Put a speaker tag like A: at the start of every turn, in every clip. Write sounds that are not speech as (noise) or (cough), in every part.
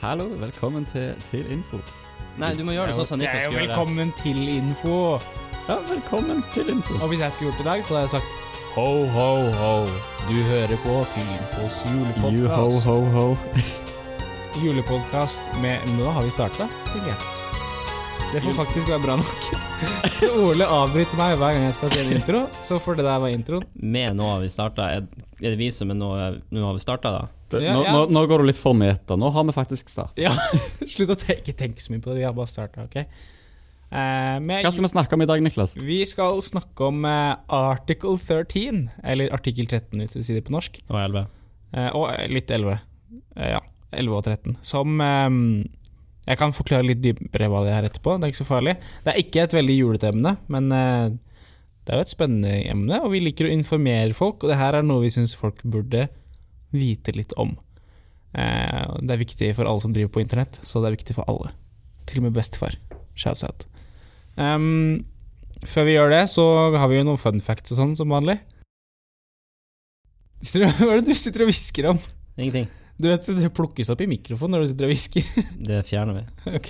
A: Hallo, velkommen til, til info.
B: Nei, du må gjøre det sånn som
C: Ok,
B: Niklas skal gjøre det.
C: Velkommen til info.
A: Ja, velkommen til info.
C: Og hvis jeg skulle gjort det i dag, så hadde jeg sagt ho, ho, ho. Du hører på til Infos
A: You ho,
C: julepodkast.
A: ho, ho. (laughs)
C: Julepodkast med Nå har vi starta, tenker jeg. Det får faktisk være bra nok. (laughs) Ole avbryter meg hver gang jeg skal si en intro, så får det der være introen.
B: Med nå har vi starta. Er er det vi som er nå, nå har vi starta, da?
A: Det,
C: Ja,
A: nå,
C: ja.
A: nå, nå går du litt for meta. Nå har vi faktisk starta.
C: Ja, (laughs) Slutt å tenke, tenke så mye på det, vi har bare starta, OK? Uh, med,
A: Hva skal vi snakke om i dag, Niklas?
C: vi skal snakke om uh, Article 13, eller artikkel 13 hvis du sier det på norsk.
B: Og 11.
C: Uh, og litt 11. Eh, ja, 11 og 13. Som um, Jeg kan forklare litt dypere hva det er etterpå, det er ikke så farlig. Det er ikke et veldig julete emne, men eh, det er jo et spennende emne, og vi liker å informere folk, og det her er noe vi syns folk burde vite litt om. Eh, det er viktig for alle som driver på internett, så det er viktig for alle. Til og med bestefar. Shouts out. Um, før vi gjør det, så har vi jo noen fun facts og sånn, som vanlig. (laughs) Hva er det du sitter og hvisker om?
B: Ingenting.
C: Du vet, det plukkes opp i mikrofonen når du sitter og hvisker. (laughs)
B: Det fjerner vi.
C: ok.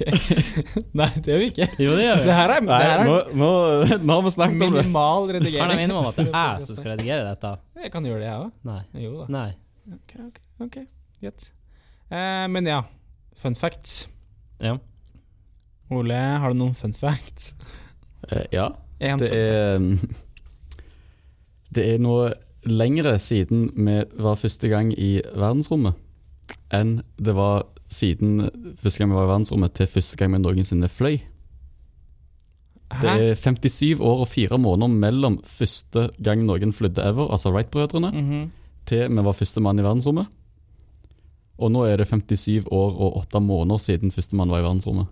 C: (laughs) Nei, det gjør vi ikke.
B: Jo, det gjør
C: Det her er, det her
A: nå,
C: er
A: nå, (laughs) nå har vi snakket om det.
C: minimal
B: Kan
C: redigering.
B: jeg minne om at det er jeg som skal redigere dette?
C: Jeg kan gjøre det, jeg òg.
B: Nei.
C: Jo da.
B: Nei.
C: Ok, ok, ok. Greit. Eh, men ja, fun facts.
B: Ja.
C: Ole, har du noen fun facts?
A: Eh, ja,
C: En
A: det
C: fun
A: er mm, Det er noe lengre siden vi var første gang i verdensrommet enn det var siden første gang vi var i verdensrommet til første gang vi noensinne fløy.
C: Hæ?
A: Det er 57 år og fire måneder mellom første gang noen flydde ever, altså Wright-brødrene,
C: Mhm.
A: til vi var første mann i verdensrommet. Og nå er det 57 år og 8 måneder siden første mann var i verdensrommet.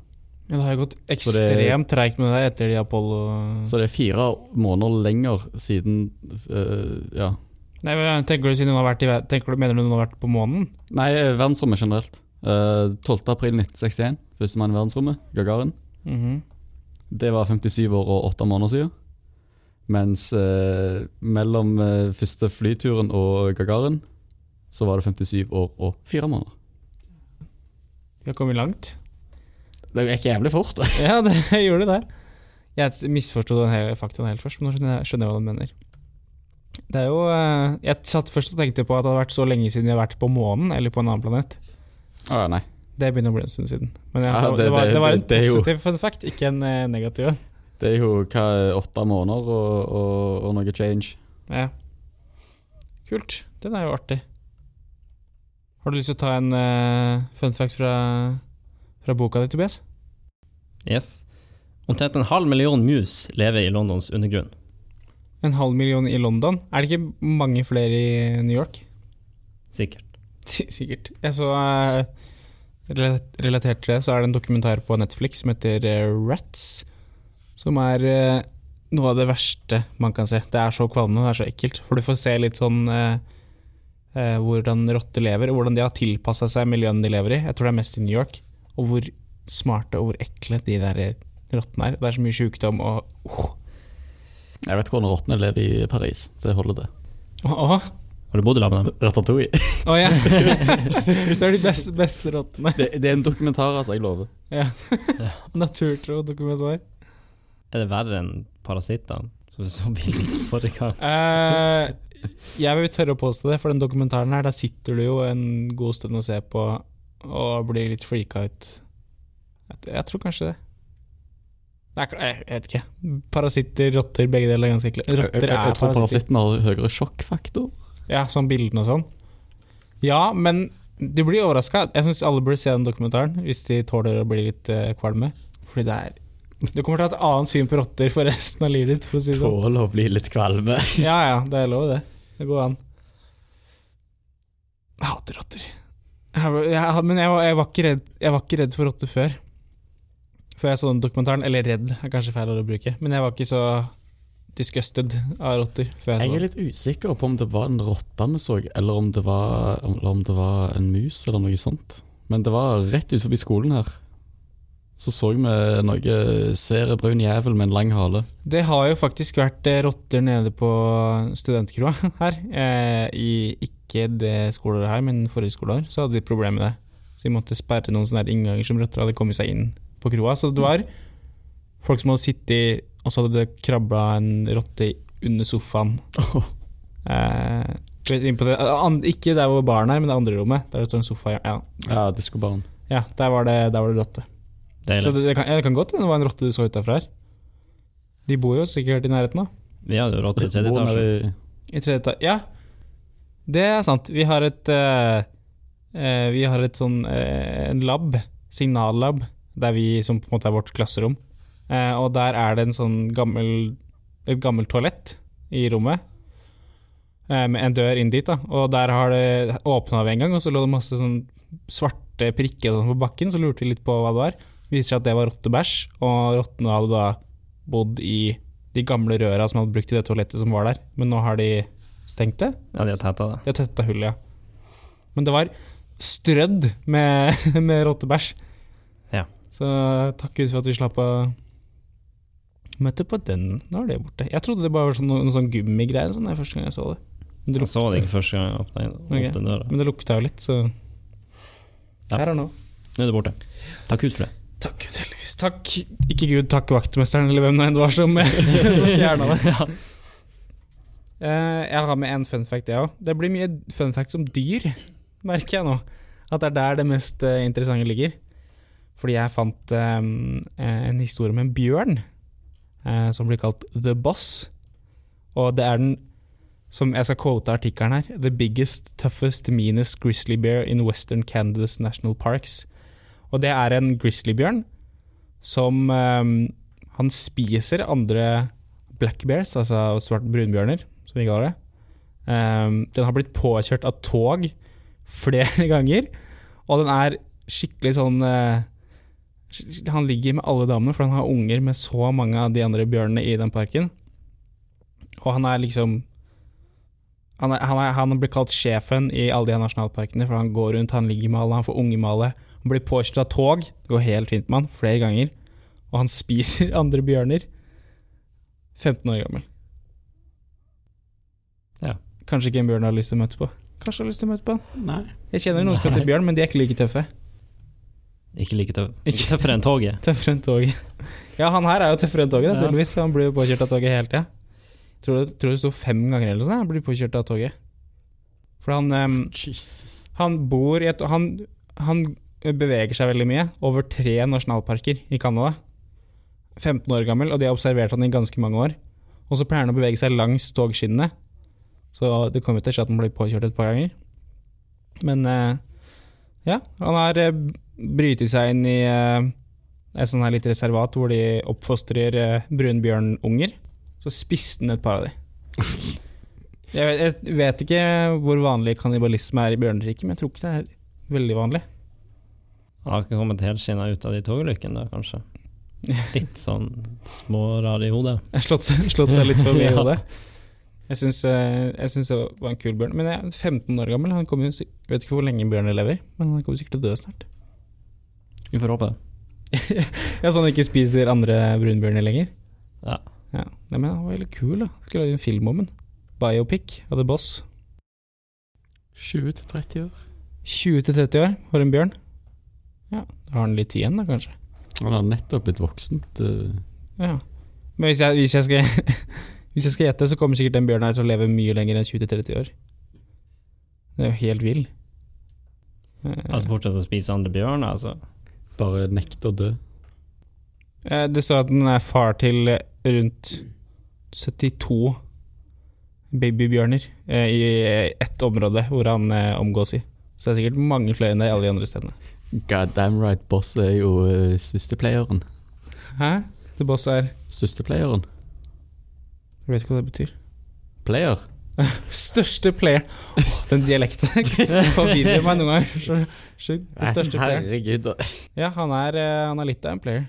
C: Ja, det har jo gått ekstremt treigt med det etter de Apollo
A: Så det er fire måneder lenger siden uh, Ja.
C: Nei, men tenker du siden hun har vært i Tenker du, Mener du hun har vært på månen?
A: Nei, verdensrommet generelt. Uh, 12. april 1961, første mann i verdensrommet, Gagarin.
C: Mhm.
A: Det var 57 år og 8 måneder siden. Mens uh, mellom uh, første flyturen og Gagarin, så var det 57 år og 4 måneder.
C: Vi har kommet langt.
A: Det gikk jævlig fort. (laughs)
C: Ja, det gjorde det. Jeg misforsto den faktaen helt først, men nå skjønner jeg, skjønner jeg hva du mener. Det er jo eh, Jeg satt først og tenkte på at det hadde vært så lenge siden vi har vært på månen, eller på en annen planet.
A: Å nei.
C: Det begynner å bli en stund siden. Men ja,
A: Ja,
C: det,
A: det-
C: det, var,
A: det-
C: det var en
A: det- det
C: positiv fun fact, ikke en eh, negativ en.
A: Det er jo hva, åtte måneder og, og, og noe change.
C: Ja. Kult. Den er jo artig. Har du lyst til å ta en uh, fun fact fra, fra boka di, Tobias?
B: Yes. Omtrent en halv million mus lever i Londons undergrunn.
C: En halv million i London. Er det ikke mange flere i New York?
B: Sikkert. (laughs)
C: Sikkert. Jeg så eh, Relatert til det, så er det en dokumentar på Netflix som heter eh, Rats. Som er eh, noe av det verste man kan se. Det er så kvalmende, det er så ekkelt. For du får se litt sånn eh, hvordan rotter lever, og hvordan de har tilpassa seg miljøene de lever i. Jeg tror det er mest i New York. Og hvor smarte og hvor ekle de der rottene er. Det er så mye sjukdom og oh.
A: Jeg vet hvordan rottene lever i Paris. Det holder, det.
C: Åh,
B: Har du bodd i lag med dem?
A: Ratatouille.
C: Å ja. det er de beste, beste rottene.
A: Det, det er en dokumentar, altså. Jeg lover.
C: Ja. Naturtro dokumentar.
B: Er det verre enn parasittene? Som vi så bildet forrige gang.
C: Uh, jeg vil tørre å påstå det, for den dokumentaren her, der sitter du jo en god stund og ser på og blir litt freaka ut. Jeg, jeg tror kanskje det. Nei, jeg, jeg vet ikke. Parasitter, rotter, begge deler er ganske ekle.
A: Jeg, jeg,
C: Rotter
A: jeg
C: er
A: tror
C: parasitter.
A: parasitten har høyere sjokkfaktor.
C: Ja, sånn bildene og sånn. Ja, men du blir overraska. Jeg syns alle burde se den dokumentaren hvis de tåler å bli litt uh, kvalme. Fordi det er Du kommer til å ha et annet syn på rotter for resten av livet ditt, for å si Tåle sånn.
A: Å bli litt kvalme. (laughs)
C: Ja ja, det er lov, det. Det går an. Jeg hater rotter. Jeg, jeg, men jeg var, jeg, var ikke redd, jeg var ikke redd for rotter før. Før jeg så den dokumentaren. Eller redd er kanskje feil å bruke. Men jeg var ikke så disgusted av rotter før jeg
A: Jeg er litt usikker på om det var en rotte vi så, eller om det var, eller om det var en mus, eller noe sånt. Men det var rett ut forbi skolen her. Så så vi noe svære brun jævel med en lang hale.
C: Det har jo faktisk vært eh, rotter nede på studentkroa (laughs) her. Eh, I ikke det skoleåret her, men forrige skoleår, så hadde de problemer med det. Så de måtte sperre noen sånne innganger som rotter hadde kommet seg inn på kroa. Så det var folk som hadde sittet og så hadde det krabla en rotte under sofaen. (laughs) Eh, på det, an, ikke der hvor baren er, men det andre rommet. Der det står en sofa. Ja,
A: Ja, diskobaren.
C: ja der, var det, der var det rotte. Så det, det, kan, ja, det kan godt hende det var en rotte du så utafra her. De bor jo sikkert i nærheten, da.
B: Vi hadde jo rotte i tredje
A: Bor
B: etasje.
A: i-
C: I tredje etasje. Ja, det er sant. Vi har et uh, uh, Vi har et sånn uh, en lab, signallab, der vi som på en måte er vårt klasserom. Eh, og der er det en sånn gammel et gammelt toalett i rommet. eh, med en dør inn dit, da. Og der har det åpna ved en gang, og så lå det masse sånn svarte prikker sånn på bakken. Så lurte vi litt på hva det var. Viser seg at det var rottebæsj, og rottene hadde da bodd i de gamle røra som hadde brukt i det toalettet som var der. Men nå har de stengt det.
B: Ja, de har tetta det.
C: De har tetta hullet, ja. Men det var strødd med, (laughs) med rottebæsj.
B: Ja.
C: Så takk Gud for at vi slapp å møte på den. Nå er det borte. Jeg trodde det bare var sånn, noen sånn gummigreier sånn, første gang jeg så det. Men det,
B: Jeg så det ikke første gang jeg åpna
C: okay.
B: døra.
C: men det lukta jo litt, så
B: Ja.
C: Her og nå.
B: Nå er det borte. Takk Gud for det.
C: Takk Gud, heldigvis. Takk, ikke Gud, takk vaktmesteren, eller hvem enn det var som, (laughs) som fjerna det. Eh, jeg har med en fun fact, jeg òg. Det blir mye fun facts om dyr, merker jeg nå. At det er der det mest eh, interessante ligger. Fordi jeg fant eh, en historie om en bjørn eh, som blir kalt The Boss. Og det er den, som jeg skal quote artikkelen her, The biggest, toughest, meanest grizzly bear in western Canada's national parks. Og det er en grizzlybjørn som eh, Han spiser andre black bears, altså svarte brunbjørner, som vi kaller det. Um, den har blitt påkjørt av tog flere (laughs) ganger, og den er skikkelig sånn sk- Han ligger med alle damene, for han har unger med så mange av de andre bjørnene i den parken. Og han er liksom han, er, han, er, han blir kalt sjefen i alle de nasjonalparkene, for han går rundt, han ligger med alle, han får unge med alle. Han blir påkjørt av tog, det går helt fint med han, flere ganger. Og han (laughs) spiser andre bjørner. 15 år gammel.
B: Ja.
C: Kanskje ikke en bjørn du har lyst til å møte på. Kanskje har lyst til å møte på han.
A: Nei.
C: Jeg kjenner noen som heter Bjørn, men de er ikke like tøffe.
B: Ikke like tøff.
C: Ikke-
B: tøffere enn toget. (laughs)
C: Tøffere enn toget. Ja, han her er jo tøffere enn toget,
A: Ja.
C: tydeligvis. Han blir jo påkjørt av toget hele tida. Tror, du- tror det sto fem ganger eller noe sånt. Han blir påkjørt av toget. For han um,
A: Jesus.
C: Han bor i et han, han beveger seg veldig mye, over tre nasjonalparker i Canada. 15 år gammel, og de har observert han i ganske mange år. Og så pleier han å bevege seg langs togskinnene. Så det kommer til å skje at han blir påkjørt et par ganger. Men uh, ja, han er uh, brytet seg inn i eh, et sånn her litt reservat hvor de oppfostrer uh, brunbjørnunger. Så spiste den et par av de. (laughs) Jeg vet, jeg vet ikke hvor vanlig kannibalisme er i bjørneriket, men jeg tror ikke det er veldig vanlig.
B: Han har ikke kommet helskinna ut av de togulykkene, da, kanskje. (laughs) Litt sånn smårar i hodet.
C: Jeg har slått, slått seg litt for mye i (laughs)
B: Ja.
C: hodet. Jeg syns, eh, det var en kul bjørn. Men jeg er 15 år gammel, han kommer jo vet ikke hvor lenge bjørner lever, men han kommer sikkert til å dø snart.
B: Vi får håpe det. (laughs)
C: Ja, Sånn han ikke spiser andre brunbjørner lenger?
B: Ja.
C: Ja. Nei, men han var veldig kul, da. Skulle lagd en film om den. Biopic av The Boss.
A: 20-30 år.
C: 20-30 år for en bjørn. Ja, da har han litt tid igjen, da, kanskje.
A: Han har nettopp blitt voksen. Det,
C: Ja. Men hvis jeg, hvis jeg skal (laughs) Hvis jeg skal gjette, så kommer sikkert den bjørnen her til å leve mye lenger enn 20-30 år. Det er jo helt vill.
B: Altså fortsette å spise andre bjørner, altså.
A: Bare nekter å dø.
C: eh, det står at den er far til rundt 72 babybjørner eh, i ett område hvor han eh, omgås i. Så det er sikkert mange flere enn det i alle de andre stedene.
A: God damn right, boss er jo uh, søsterplayeren.
C: Hæ? The boss er
A: Søsterplayeren.
C: Jeg vet ikke hva det betyr.
A: Player.
C: Største player Åh, Den dialekten (laughs) forvirrer meg noen ganger. Sjukt. Største player.
A: Herregud.
C: Ja, han er, eh, han er litt av en player.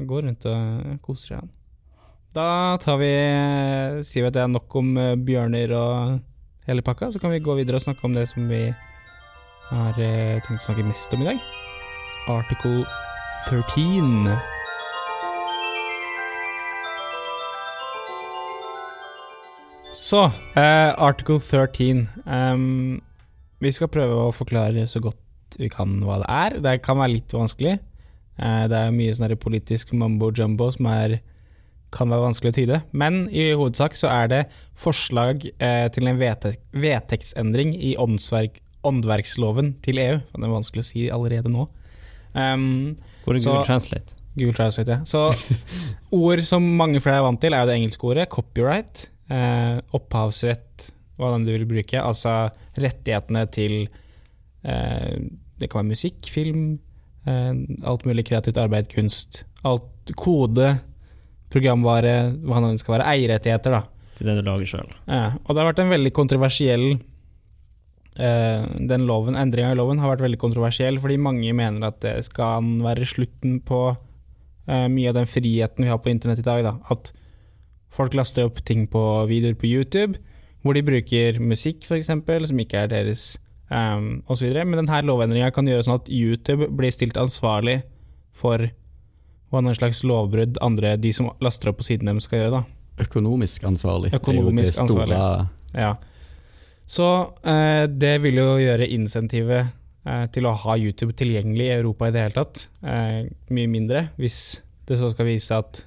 C: Han går rundt og koser seg, han. Da tar vi, eh, sier vi at det er nok om eh, bjørner og hele pakka, så kan vi gå videre og snakke om det som vi har tenkt å snakke mest om i dag. Article 13. Så, eh, article 13. Um, vi skal prøve å forklare så godt vi kan hva det er. Det kan være litt vanskelig. Eh, det er mye sånn politisk mambo jumbo som er, kan være vanskelig å tyde. Men i hovedsak så er det forslag eh, til en vedtek vedtektsendring i åndsverk, åndverksloven til EU. Det er vanskelig å si allerede nå. Um,
B: er
C: Så-
B: Google Translate?
C: Google Translate, ja. Så (laughs) ord som mange flere er vant til, er jo det engelske ordet. Copyright. Eh, opphavsrett, hva den du vil bruke. Altså rettighetene til eh, Det kan være musikk, film, eh, alt mulig kreativt arbeid, kunst. Alt kode, programvare, hva nå det skal være. Eierrettigheter, da.
B: Til det du lager sjøl.
C: Ja, og det har vært en veldig kontroversiell eh, Den loven, endringa i loven har vært veldig kontroversiell, fordi mange mener at det skal være slutten på eh, mye av den friheten vi har på internett i dag. Da. At folk laster opp ting på videoer på YouTube, hvor de bruker musikk f.eks., som ikke er deres, um, osv. Men denne lovendringa kan gjøre sånn at YouTube blir stilt ansvarlig for hva noen slags lovbrudd andre, de som laster opp på siden deres, skal gjøre. da.
A: Økonomisk ansvarlig.
C: Økonomisk
A: er jo det store,
C: Ja. Så eh, det vil jo gjøre insentivet eh, til å ha YouTube tilgjengelig i Europa i det hele tatt, eh, mye mindre, hvis det så skal vise at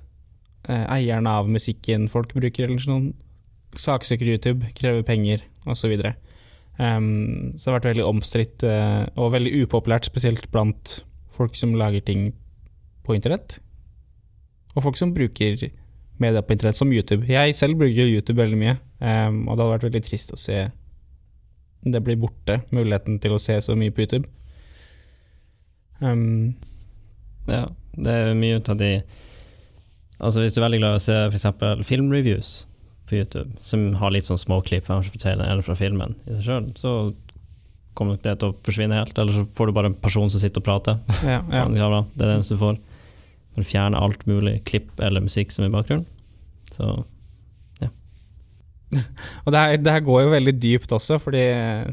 C: eierne av musikken folk bruker, eller sånn, saksøker YouTube, krever penger, osv. Um, så det har vært veldig omstridt eh, og veldig upopulært, spesielt blant folk som lager ting på internett. Og folk som bruker media på internett, som YouTube. Jeg selv bruker YouTube veldig mye, um, og det hadde vært veldig trist å se det blir borte, muligheten til å se så mye på YouTube. Um,
B: Ja, det er mye ut av de Altså Hvis du er veldig glad i å se f.eks. filmreviews på YouTube, som har litt sånn småklipp eller fra filmen i seg sjøl, så kommer nok det til å forsvinne helt. Eller så får du bare en person som sitter og prater.
C: ja, ja. (laughs)
B: Det er det eneste du får. Du fjerner alt mulig klipp eller musikk som er i bakgrunnen. Så (laughs)
C: Og det her, det her går jo veldig dypt også, fordi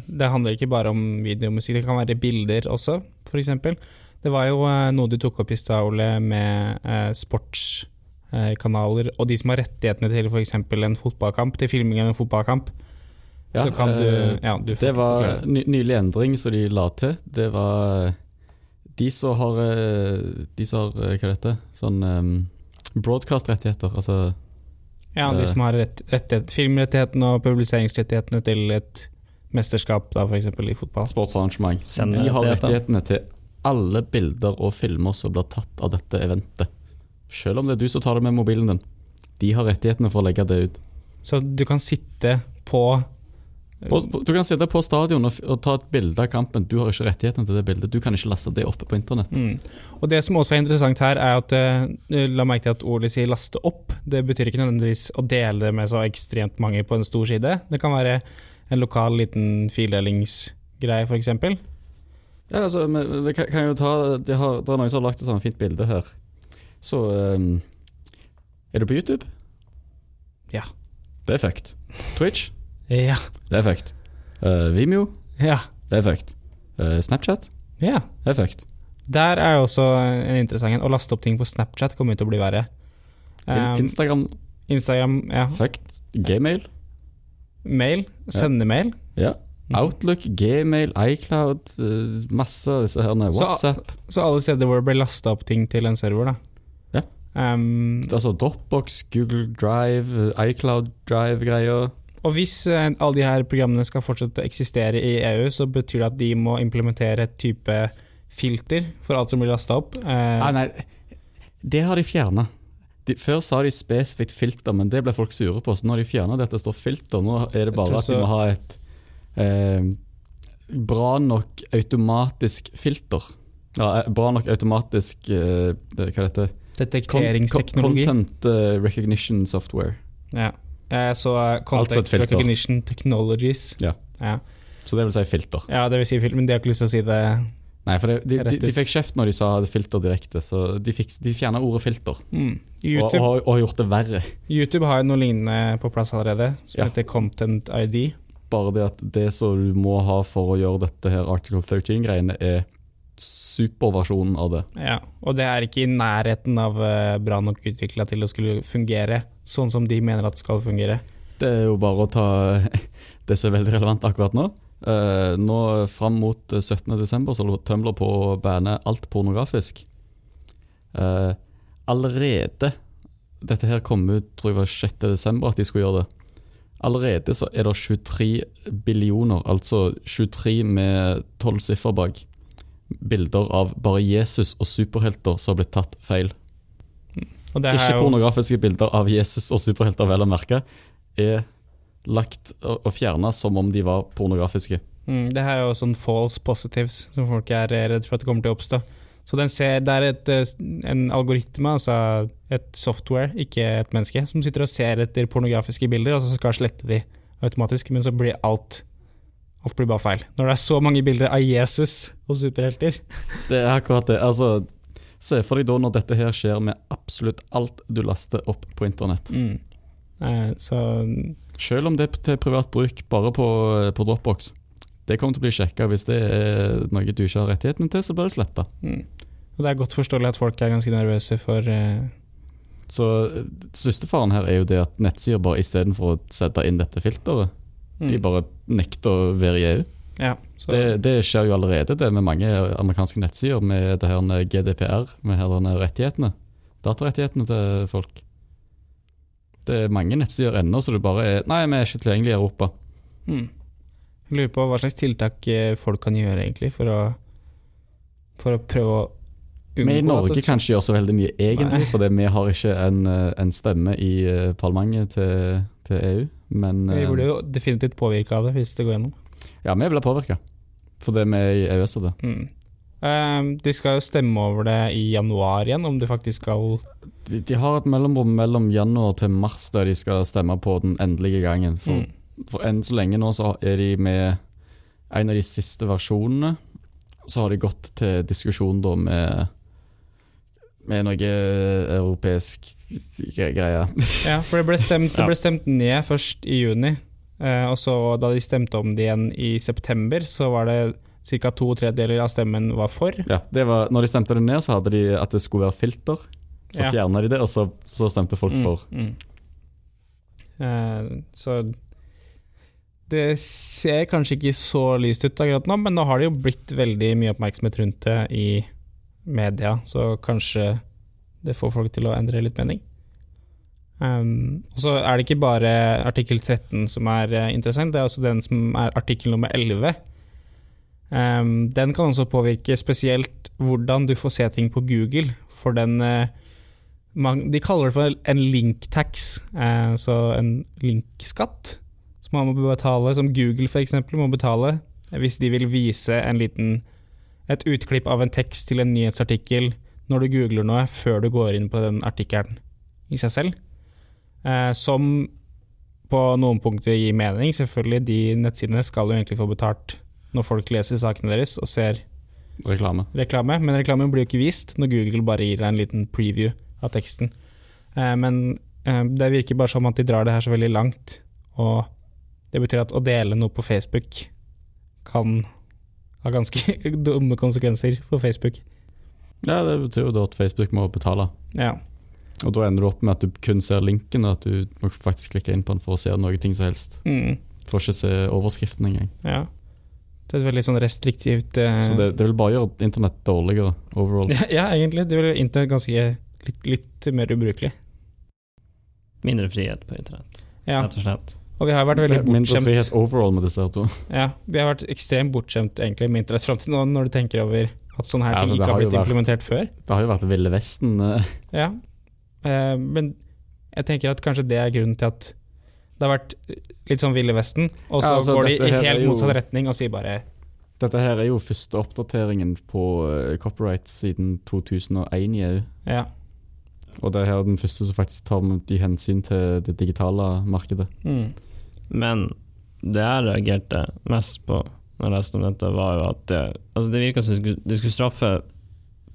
C: det handler ikke bare om videomusikk, det kan være bilder også, f.eks. Det var jo eh, noe du tok opp i stad, Ole, med eh, sportskanaler og de som har rettighetene til f.eks. en fotballkamp, til filming av en fotballkamp.
A: Ja,
C: så kan du
A: eh,
C: Ja, du
A: Det var ny, nylig endring som de la til. Det var de som har eh, De som har eh, Hva det heter Sånn um, broadcast-rettigheter. Altså
C: Ja, de
A: eh,
C: som har rett, rettighet, filmrettighetene og publiseringsrettighetene til et mesterskap, da f.eks. i fotball.
A: sportsarrangement. De har rettighetene til alle bilder og filmer som blir tatt av dette eventet. Selv om det er du som tar det med mobilen din. De har rettighetene for å legge det ut.
C: Så du kan sitte på
A: På, på, du kan sitte på stadion og, og ta et bilde av kampen. Du har ikke rettighetene til det bildet. Du kan ikke laste det oppe på internett.
C: Mm. Og Det som også er interessant her, er at eh, La merke til at ordet sier 'laste opp'. Det betyr ikke nødvendigvis å dele det med så ekstremt mange på en stor side. Det kan være en lokal liten fildelingsgreie, f.eks.
A: Ja, altså, vi, vi kan, kan jo ta Det, har, det er noen som har lagt et sånt fint bilde her. Så um, Er du på YouTube?
C: Ja.
A: Det er fucked. Twitch?
C: Ja.
A: Det er fucked. Uh, Vimeo?
C: ja.
A: Det er fucked. Uh, Snapchat?
C: Ja.
A: Det er fucked.
C: Der er jo også en interessant en. Å laste opp ting på Snapchat kommer jo til å bli verre. Um,
A: Instagram?
C: Instagram, ja.
A: Fucked. Gmail?
C: Mail. Sendemail.
A: Ja.
C: ja.
A: Outlook, Gmail, iCloud, eh, masse av disse her.
C: Så-
A: WhatsApp.
C: Så alle steder hvor det blir lasta opp ting til en server, da. Um,
A: Altså Dropbox, Google Drive, iCloud Drive-greier.
C: Og hvis uh, alle de her programmene skal fortsette å eksistere i EU, så betyr det at de må implementere et type filter for alt som blir lasta opp. Uh,
A: Ah, nei, det har de fjerna. Før sa de spesifikt filter, men det ble folk sure på. Så nå har de fjerna det står filter. Nå er det bare at de må ha et eh, bra nok automatisk filter. Ja, eh, bra nok automatisk Hva heter det?
C: Detekteringsteknologi.
A: Content eh, recognition software.
C: ja. Eh, så content
A: Altså.
C: Recognition Technologies.
A: Ja.
C: ja.
A: Så det vil si filter.
C: Ja, det vil si filter, men de har ikke lyst til å si det.
A: Nei, for det, de, de, de fikk kjeft når de sa filter direkte, så de, fikk, de fjerna ordet filter.
C: Mm. YouTube,
A: og, har- og har gjort det verre.
C: YouTube har jo noe lignende på plass allerede, som
A: Ja.
C: heter Content ID.
A: Bare det at det som du må ha for å gjøre dette her Article 13-greiene, er superversjonen av det.
C: Ja, og det er ikke i nærheten av eh, bra nok utvikla til å skulle fungere sånn som de mener at det skal fungere.
A: Det er jo bare å ta (laughs) det som er veldig relevant akkurat nå. Eh, nå fram mot eh, 17.12. så tømler på å banne alt pornografisk. Eh, allerede Dette her kom ut tror jeg var 6.12. at de skulle gjøre det. Allerede så er det 23 billioner, altså 23 med tolv siffer bak, bilder av bare Jesus og superhelter som har blitt tatt feil. Ikke
C: jo,
A: pornografiske bilder av Jesus og superhelter, vel å merke, er lagt og fjerna som om de var pornografiske.
C: mm, det her er jo sånn false positives som folk er eh, redd for at det kommer til å oppstå. Så den ser, det er et, eh, en algoritme, altså et software, ikke et menneske, som sitter og ser etter pornografiske bilder, og så skal slette de automatisk, men så blir alt Alt blir bare feil. Når det er så mange bilder av Jesus og superhelter. (laughs)
A: Det er akkurat det. Altså, se for deg da når dette her skjer med absolutt alt du laster opp på internett.
C: Mm. Eh, så
A: Selv om det er til privat bruk bare på, på Dropbox. Det kommer til å bli sjekka. Hvis det er noe du ikke har rettighetene til, så bør du slette.
C: mm. Og det er godt forståelig at folk er ganske nervøse for eh,
A: Så eh, faren her er jo det at nettsider bare istedenfor å sette inn dette filteret,
C: mm.
A: de bare nekter å være i EU.
C: Ja,
A: Det, det skjer jo allerede det med mange amerikanske nettsider med det her med GDPR, med her denne rettighetene. Datarettighetene til folk. Det er mange nettsider ennå så det bare er Nei, vi er ikke tilgjengelig i Europa.
C: mm. Jeg lurer på hva slags tiltak eh, folk kan gjøre egentlig for å, for å prøve å
A: Vi i Norge kan ikke gjøre så veldig mye egentlig,
C: Nei.
A: fordi vi har ikke en, eh, en stemme i eh, parlamentet til, til EU. Men
C: Vi
A: eh,
C: burde jo definitivt påvirke av det hvis det går gjennom.
A: ja, vi blir påvirka. Fordi vi er i EØS av det.
C: Mm. Um, de skal jo stemme over det i januar igjen, om de faktisk skal
A: De, de har et mellomrom mellom januar til mars der de skal stemme på den endelige gangen. For
C: mm.
A: For enn så lenge nå så er de med en av de siste versjonene. Så har de gått til diskusjon da med med noe europeisk greie.
C: Ja, for det ble, stemt, det (laughs) ble stemt ned først i juni, eh, og så da de stemte om det igjen i september, så var det ca. to tredjedeler av stemmen var for.
A: Ja, det var, når de stemte det ned, så hadde de at det skulle være filter. Så
C: Ja.
A: fjerna de det, og så, så stemte folk for.
C: Mm, mm. Eh, så det ser kanskje ikke så lyst ut akkurat nå, men nå har det jo blitt veldig mye oppmerksomhet rundt det i media, så kanskje det får folk til å endre litt mening. Um, og så er det ikke bare artikkel 13 som er eh, interessant, det er også den som er artikkel nummer 11. Um, den kan også påvirke spesielt hvordan du får se ting på Google, for den uh, man, De kaller det for en link-tax, uh, så en link-skatt som man må betale, som Google f.eks. må betale hvis de vil vise en liten et utklipp av en tekst til en nyhetsartikkel når du googler noe før du går inn på den artikkelen i seg selv. Eh, som på noen punkter gir mening. Selvfølgelig, de nettsidene skal jo egentlig få betalt når folk leser sakene deres og ser
A: Reklame.
C: reklame, men reklamen blir jo ikke vist når Google bare gir deg en liten preview av teksten. Eh, men eh, det virker bare som at de drar det her så veldig langt, og det betyr at å dele noe på Facebook kan ha ganske (laughs) dumme konsekvenser for Facebook.
A: Ja, det betyr jo da at Facebook må betale.
C: Ja.
A: Og da ender du opp med at du kun ser linken, og at du må faktisk klikke inn på den for å se noe ting som helst.
C: Mm.
A: Får ikke se overskriften engang.
C: ja. Det er et veldig sånn restriktivt uh...
A: Så det, det vil bare gjøre internett dårligere overall.
C: ja, (laughs) ja, egentlig. Det vil gjøre internett ganske litt, litt mer ubrukelig.
B: Mindre frihet på internett,
C: Ja.
B: rett og slett.
C: Og vi har vært veldig
A: Mindre
C: bortskjemt.
A: frihet overall med disse to.
C: Ja, vi har vært ekstremt bortskjemt egentlig med internett fram til nå, når du tenker over at sånne her
A: Ja,
C: ting
A: altså,
C: ikke har blitt
A: vært-
C: implementert før.
A: Det har jo vært Ville Vesten. eh,
C: Ja, eh, men jeg tenker at kanskje det er grunnen til at det har vært litt sånn Ville Vesten, og så
A: Ja, altså,
C: går de i helt
A: jo-
C: motsatt retning og sier bare
A: Dette her er jo første oppdateringen på uh, copyright siden 2001 i EU.
C: ja.
A: Og det er her den første som faktisk tar de hensyn til det digitale markedet.
C: Mm.
B: Men det jeg reagerte mest på når jeg leste om dette, var jo at det, altså det virka som de skulle, straffe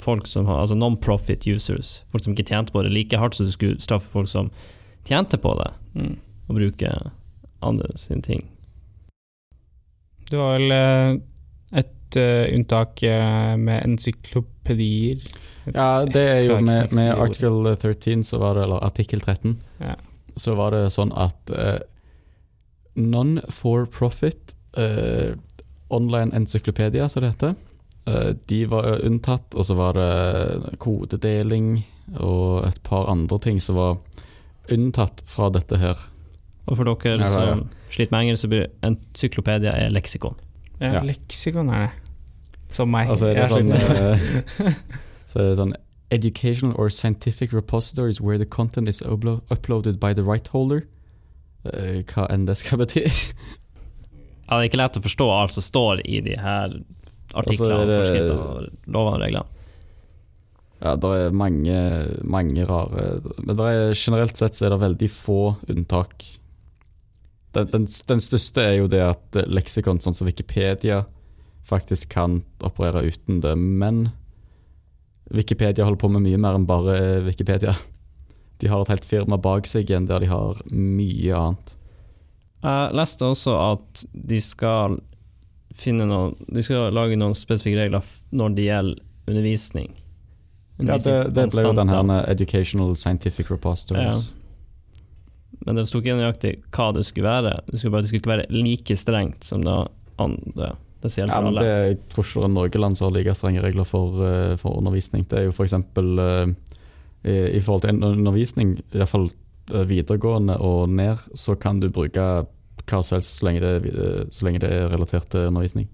B: folk som har Altså non-profit users, folk som ikke tjente på det like hardt som du skulle straffe folk som tjente på det,
C: Mm.
B: og bruke andre sine ting.
C: Det var vel eh, et uh, unntak eh, med encyklopedier.
A: Ja, det er jo med, med artikkel 13, så var det, eller artikkel 13,
C: Ja.
A: så var det sånn at eh, non-for-profit uh, online encyklopedia, som det heter. Uh, de var unntatt, og så var det kodedeling og et par andre ting som var unntatt fra dette her.
B: Og for dere
A: Ja,
B: som sliter med engelsk, så blir encyklopedia er leksikon.
C: Ja,
A: Ja.
C: leksikon er det. Som meg.
A: Altså er det sånn eh, Så er det sånn Educational or scientific repositories where the content is uplo uploaded by the right holder. Eh, hva enn det skal bety.
B: Ja, det er ikke lett å forstå alt som står i de her artiklene,
A: Altså,
B: forskriftene, og lovene og reglene.
A: Ja, det er mange, mange rare Men er, generelt sett så er det veldig få unntak. Den, den, den største er jo det at leksikon, sånn som Wikipedia, faktisk kan operere uten det. Men Wikipedia holder på med mye mer enn bare Wikipedia. De har et helt firma bak seg igjen der de har mye annet.
B: Jeg leste også at de skal finne noen De skal lage noen spesifikke regler når det gjelder undervisning.
A: Ja, det, det ble jo den her Educational Scientific Repositories.
B: Men det sto ikke nøyaktig hva det skulle være. Det skulle bare det skulle ikke være like strengt som det andre. Det sier
A: Ja, men det, jeg tror ikke det er noe land som har like strenge regler for, eh, for undervisning. Det er jo f.eks. Uh, i, i forhold til en undervisning, iallfall uh, videregående og ned, så kan du bruke hva som helst så lenge, det, eh, så lenge det er relatert til undervisning.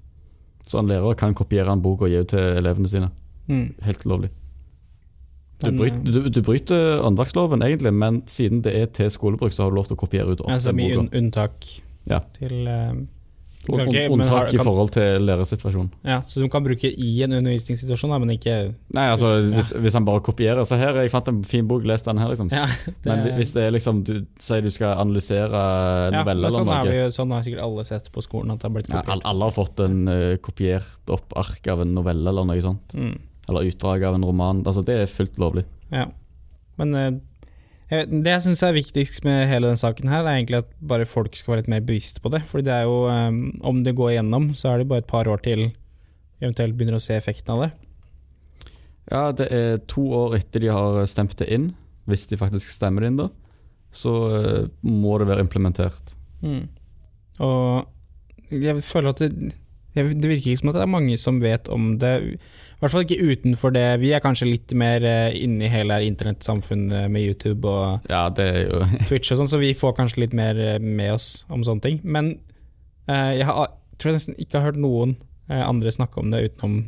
A: Så en lærer kan kopiere en bok og gi ut til elevene sine.
C: Mm.
A: Helt lovlig. Du
C: bryt,
A: bryter, du, du bryter åndsverksloven egentlig, men siden det er til skolebruk, så har du lov til å kopiere ut
C: Altså mye unntak
A: Ja.
C: til eh, har-
A: Unntak i forhold til læresituasjonen.
C: Ja, Så du kan bruke i en undervisningssituasjon, men ikke
A: Nei, altså
C: Ja.
A: hvis, hvis han bare kopierer Så her, jeg fant en fin bok, les den her, liksom.
C: Ja, (laughs)
A: Men hvis det er liksom Du sier du skal analysere noveller
C: ja, sånn,
A: eller
C: er
A: noe
C: sånn har sikkert alle sett på skolen, at det har blitt kopiert.
A: alle, alle har fått en uh, kopiert opp ark av en novelle eller noe sånt.
C: Mm.
A: Eller utdrag av en roman. Altså, det er fullt lovlig.
C: Ja. Men jeg, det jeg syns er viktigst med hele den saken her, er egentlig at bare folk skal være litt mer bevisst på det. Fordi det er jo eh, Om det går igjennom, så er det bare et par år til vi eventuelt begynner å se effekten av det.
A: Ja, det er to år etter de har stemt det inn, hvis de faktisk stemmer det inn, da. Så eh, må det være implementert.
C: Mm. Og jeg føler at det, det virker ikke som at det er mange som vet om det. I hvert fall ikke utenfor det. Vi er kanskje litt mer eh, inne i hele internettsamfunnet med YouTube og
A: Ja, (laughs)
C: Twitch og sånn, så vi får kanskje litt mer eh, med oss om sånne ting. Men uh, jeg har, tror jeg nesten ikke har hørt noen andre snakke om det utenom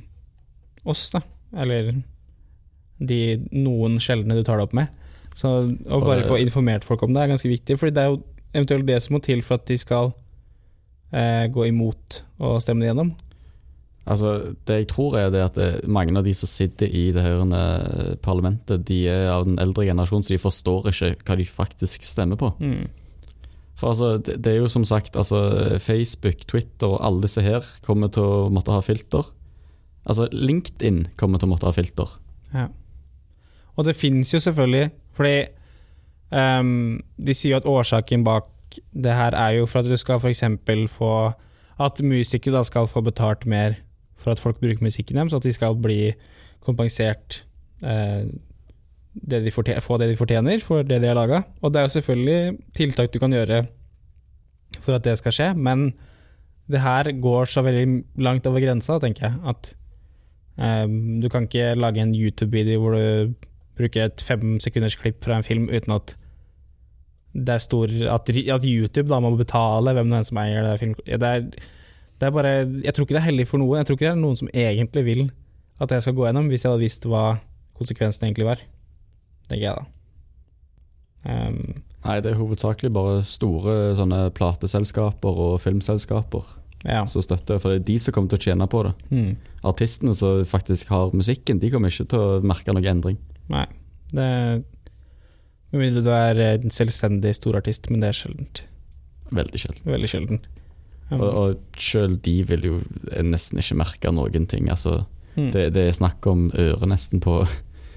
C: oss, da. Eller de noen sjeldne du tar det opp med. Så å bare få informert folk om det er ganske viktig, for det er jo eventuelt det som må til for at de skal gå imot og stemme det gjennom.
A: Altså, det jeg tror er det at mange av de som sitter i det her eh, parlamentet, de er av den eldre generasjonen, så de forstår ikke hva de faktisk stemmer på.
C: Mm.
A: For altså, det, det er jo som sagt altså, Facebook, Twitter og alle disse her kommer til å måtte ha filter. Altså, LinkedIn kommer til å måtte ha filter.
C: Ja. Og det finnes jo selvfølgelig, fordi um, de sier jo at årsaken bak det her er jo for at du skal f.eks. få At musikere da skal få betalt mer for at folk bruker musikken deres, at de skal bli kompensert eh, det de få det de fortjener for det de har laga. Og det er jo selvfølgelig tiltak du kan gjøre for at det skal skje, men det her går så veldig langt over grensa, tenker jeg, at eh, du kan ikke lage en YouTube-video hvor du bruker et fem sekunders klipp fra en film uten at det er stor At, at YouTube da må betale hvem det er som eier det film... Det er, det er bare Jeg tror ikke det er heldig for noen. Jeg tror ikke det er noen som egentlig vil at jeg skal gå gjennom, hvis jeg hadde visst hva konsekvensen egentlig var. Tenker jeg da. Um,
A: Nei, det er hovedsakelig bare store sånne plateselskaper og filmselskaper
C: ja.
A: som støtter, for det er de som kommer til å tjene på det.
C: Mm.
A: Artistene som faktisk har musikken, de kommer ikke til å merke noen endring.
C: Nei. Det Med mindre du er en selvstendig storartist, men det er sjeldent.
A: Veldig sjelden.
C: Veldig sjelden. Um,
A: Og, og sjøl de vil jo nesten ikke merke noen ting. Altså,
C: mm.
A: det, det er snakk om øre nesten på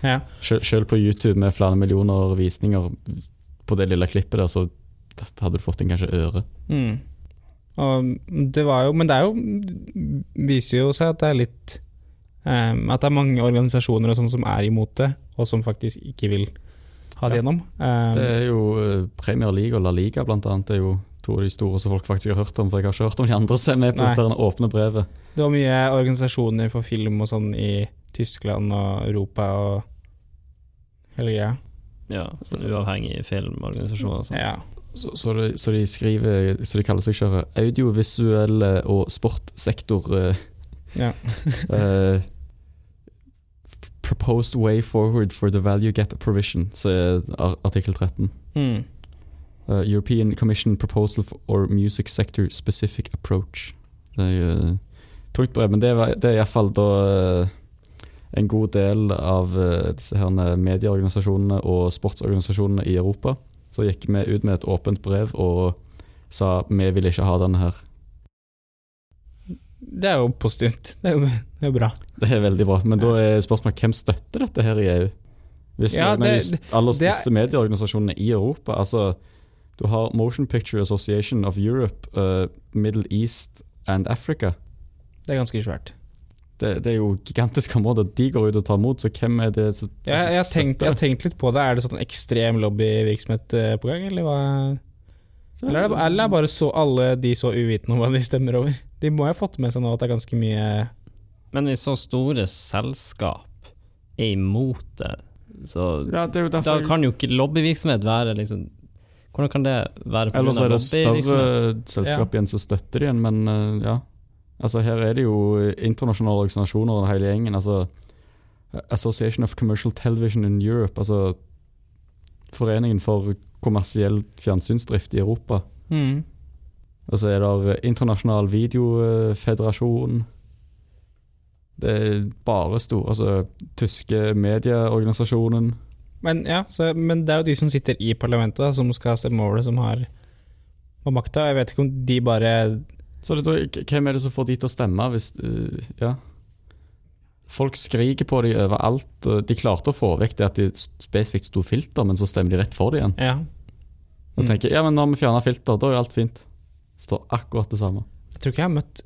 C: ja. (laughs)
A: Sjøl på YouTube med flere millioner visninger på det lille klippet der, så hadde du fått inn kanskje øre.
C: Mm. Det var jo Men det er jo viser jo seg at det er litt um, At det er mange organisasjoner og sånn som er imot det, og som faktisk ikke vil ha det
A: Ja.
C: gjennom. Um,
A: Det er jo eh, Premier League og La Liga blant annet, det er jo To av de store som folk faktisk har hørt om, for jeg har ikke hørt om de andre som er med på det åpne brevet.
C: Det var mye organisasjoner for film og sånn i Tyskland og Europa og hele greia.
B: Ja, sånn uavhengig filmorganisasjon og sånt.
C: Ja.
A: Så, så, de, så de skriver, så de kaller seg selv audiovisuelle og sportsektor eh,
C: ja. (laughs)
A: Proposed way forward for the value gap provision, så er artikkel 13.
C: Mm.
A: Uh, European Commission Proposal for Music Sector Specific Approach. Det er uh, tungt brev, men det er, det er iallfall da uh, en god del av uh, disse her medieorganisasjonene og sportsorganisasjonene i Europa. Så gikk vi ut med et åpent brev og sa vi vil ikke ha denne her.
C: Det er jo positivt. Det er jo, det er bra.
A: Det er veldig bra, men da er spørsmålet hvem støtter dette her i EU? Hvis
C: Ja,
A: av
C: det-
A: de aller
C: det er-
A: største medieorganisasjonene i Europa Altså, du har Motion Picture Association of Europe, uh, Middle East and Africa.
C: Det er ganske svært.
A: Det, det er jo gigantiske områder. De går ut og tar imot, så hvem er det som
C: Jeg, jeg, har tenkt, jeg har tenkt litt på det. Er det sånn ekstrem lobbyvirksomhet eh, på gang, eller hva? Eller er, det, eller er bare så alle de så uvitende om hva de stemmer over? De må jo ha fått med seg nå at det er ganske mye
B: Men hvis så store selskap er imot det, så
A: Ja, det er jo
B: da kan jo ikke lobbyvirksomhet være liksom Hvordan kan det være på
A: Ellers
B: grunn
A: er det større selskap igjen som støtter det igjen, men uh, ja. Altså Her er det jo internasjonale organisasjoner og hele gjengen. Altså Association of Commercial Television in Europe, altså Foreningen for kommersiell fjernsynsdrift i Europa.
C: mm.
A: Og så er det Internasjonal Videofederasjon. Det er bare store Altså tyske medieorganisasjonen.
C: Men ja, så, men det er jo de som sitter i parlamentet, da, som skal stemme over det, som har, makta. Jeg vet ikke om de bare
A: Så det, hvem er det som får de til å stemme hvis eh, Ja. Folk skriker på dem overalt. og De klarte å få vekk det at de spesifikt sto filter, men så stemmer de rett for det igjen.
C: Ja.
A: Og
C: Mm.
A: tenker ja, men nå har vi fjerna filter, da er jo alt fint. Står akkurat det samme.
C: Jeg tror ikke jeg har møtt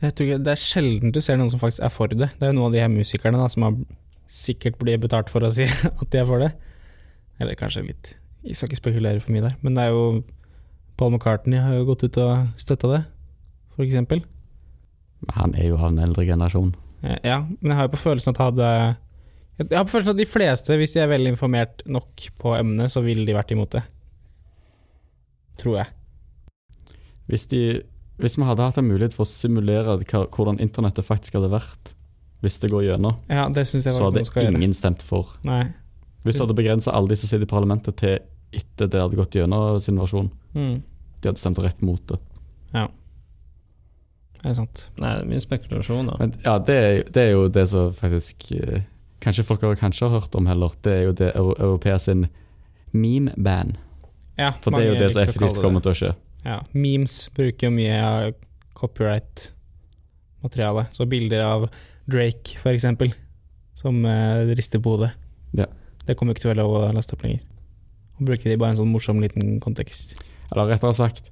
C: jeg tror ikke, Det er sjelden du ser noen som faktisk er for det. Det er jo noen av de her musikerne da, som har sikkert blir betalt for å si (laughs) at de er for det. Eller kanskje litt Jeg skal ikke spekulere for mye der, men det er jo Paul McCartney har jo gått ut og støtta det, for eksempel.
A: Men han er jo av en eldre generasjon.
C: Eh, Ja, men jeg har jo på følelsen at hadde Jeg har på følelsen at de fleste, hvis de er vel informert nok på emnet, så ville de vært imot det. Tror jeg.
A: Hvis, de, hvis vi hadde hatt en mulighet for å simulere hva, hvordan internettet faktisk hadde vært hvis det går gjennom,
C: Ja, det jeg
A: så hadde
C: skal gjøre.
A: ingen stemt for.
C: Nei.
A: Hvis du hadde begrensa alle de som sitter i parlamentet til etter det hadde gått gjennom sin versjon,
C: Mm.
A: de hadde stemt rett mot det.
C: Det er sant.
B: Nei, det er mye spekulasjoner.
A: Men ja, det er, det er jo det som faktisk eh, Kanskje folk har kanskje har hørt om heller. Det er jo det Euro Europea sin meme-ban.
C: Ja,
A: For det er jo det som effektivt kommer til å skje.
C: Ja, memes bruker jo mye av copyright-materiale. Så bilder av Drake, for eksempel, som eh, rister på hodet.
A: Ja.
C: Det kommer jo ikke til å være lov å laste opp lenger. Og bruker de bare en sånn morsom liten kontekst.
A: Eller rettere sagt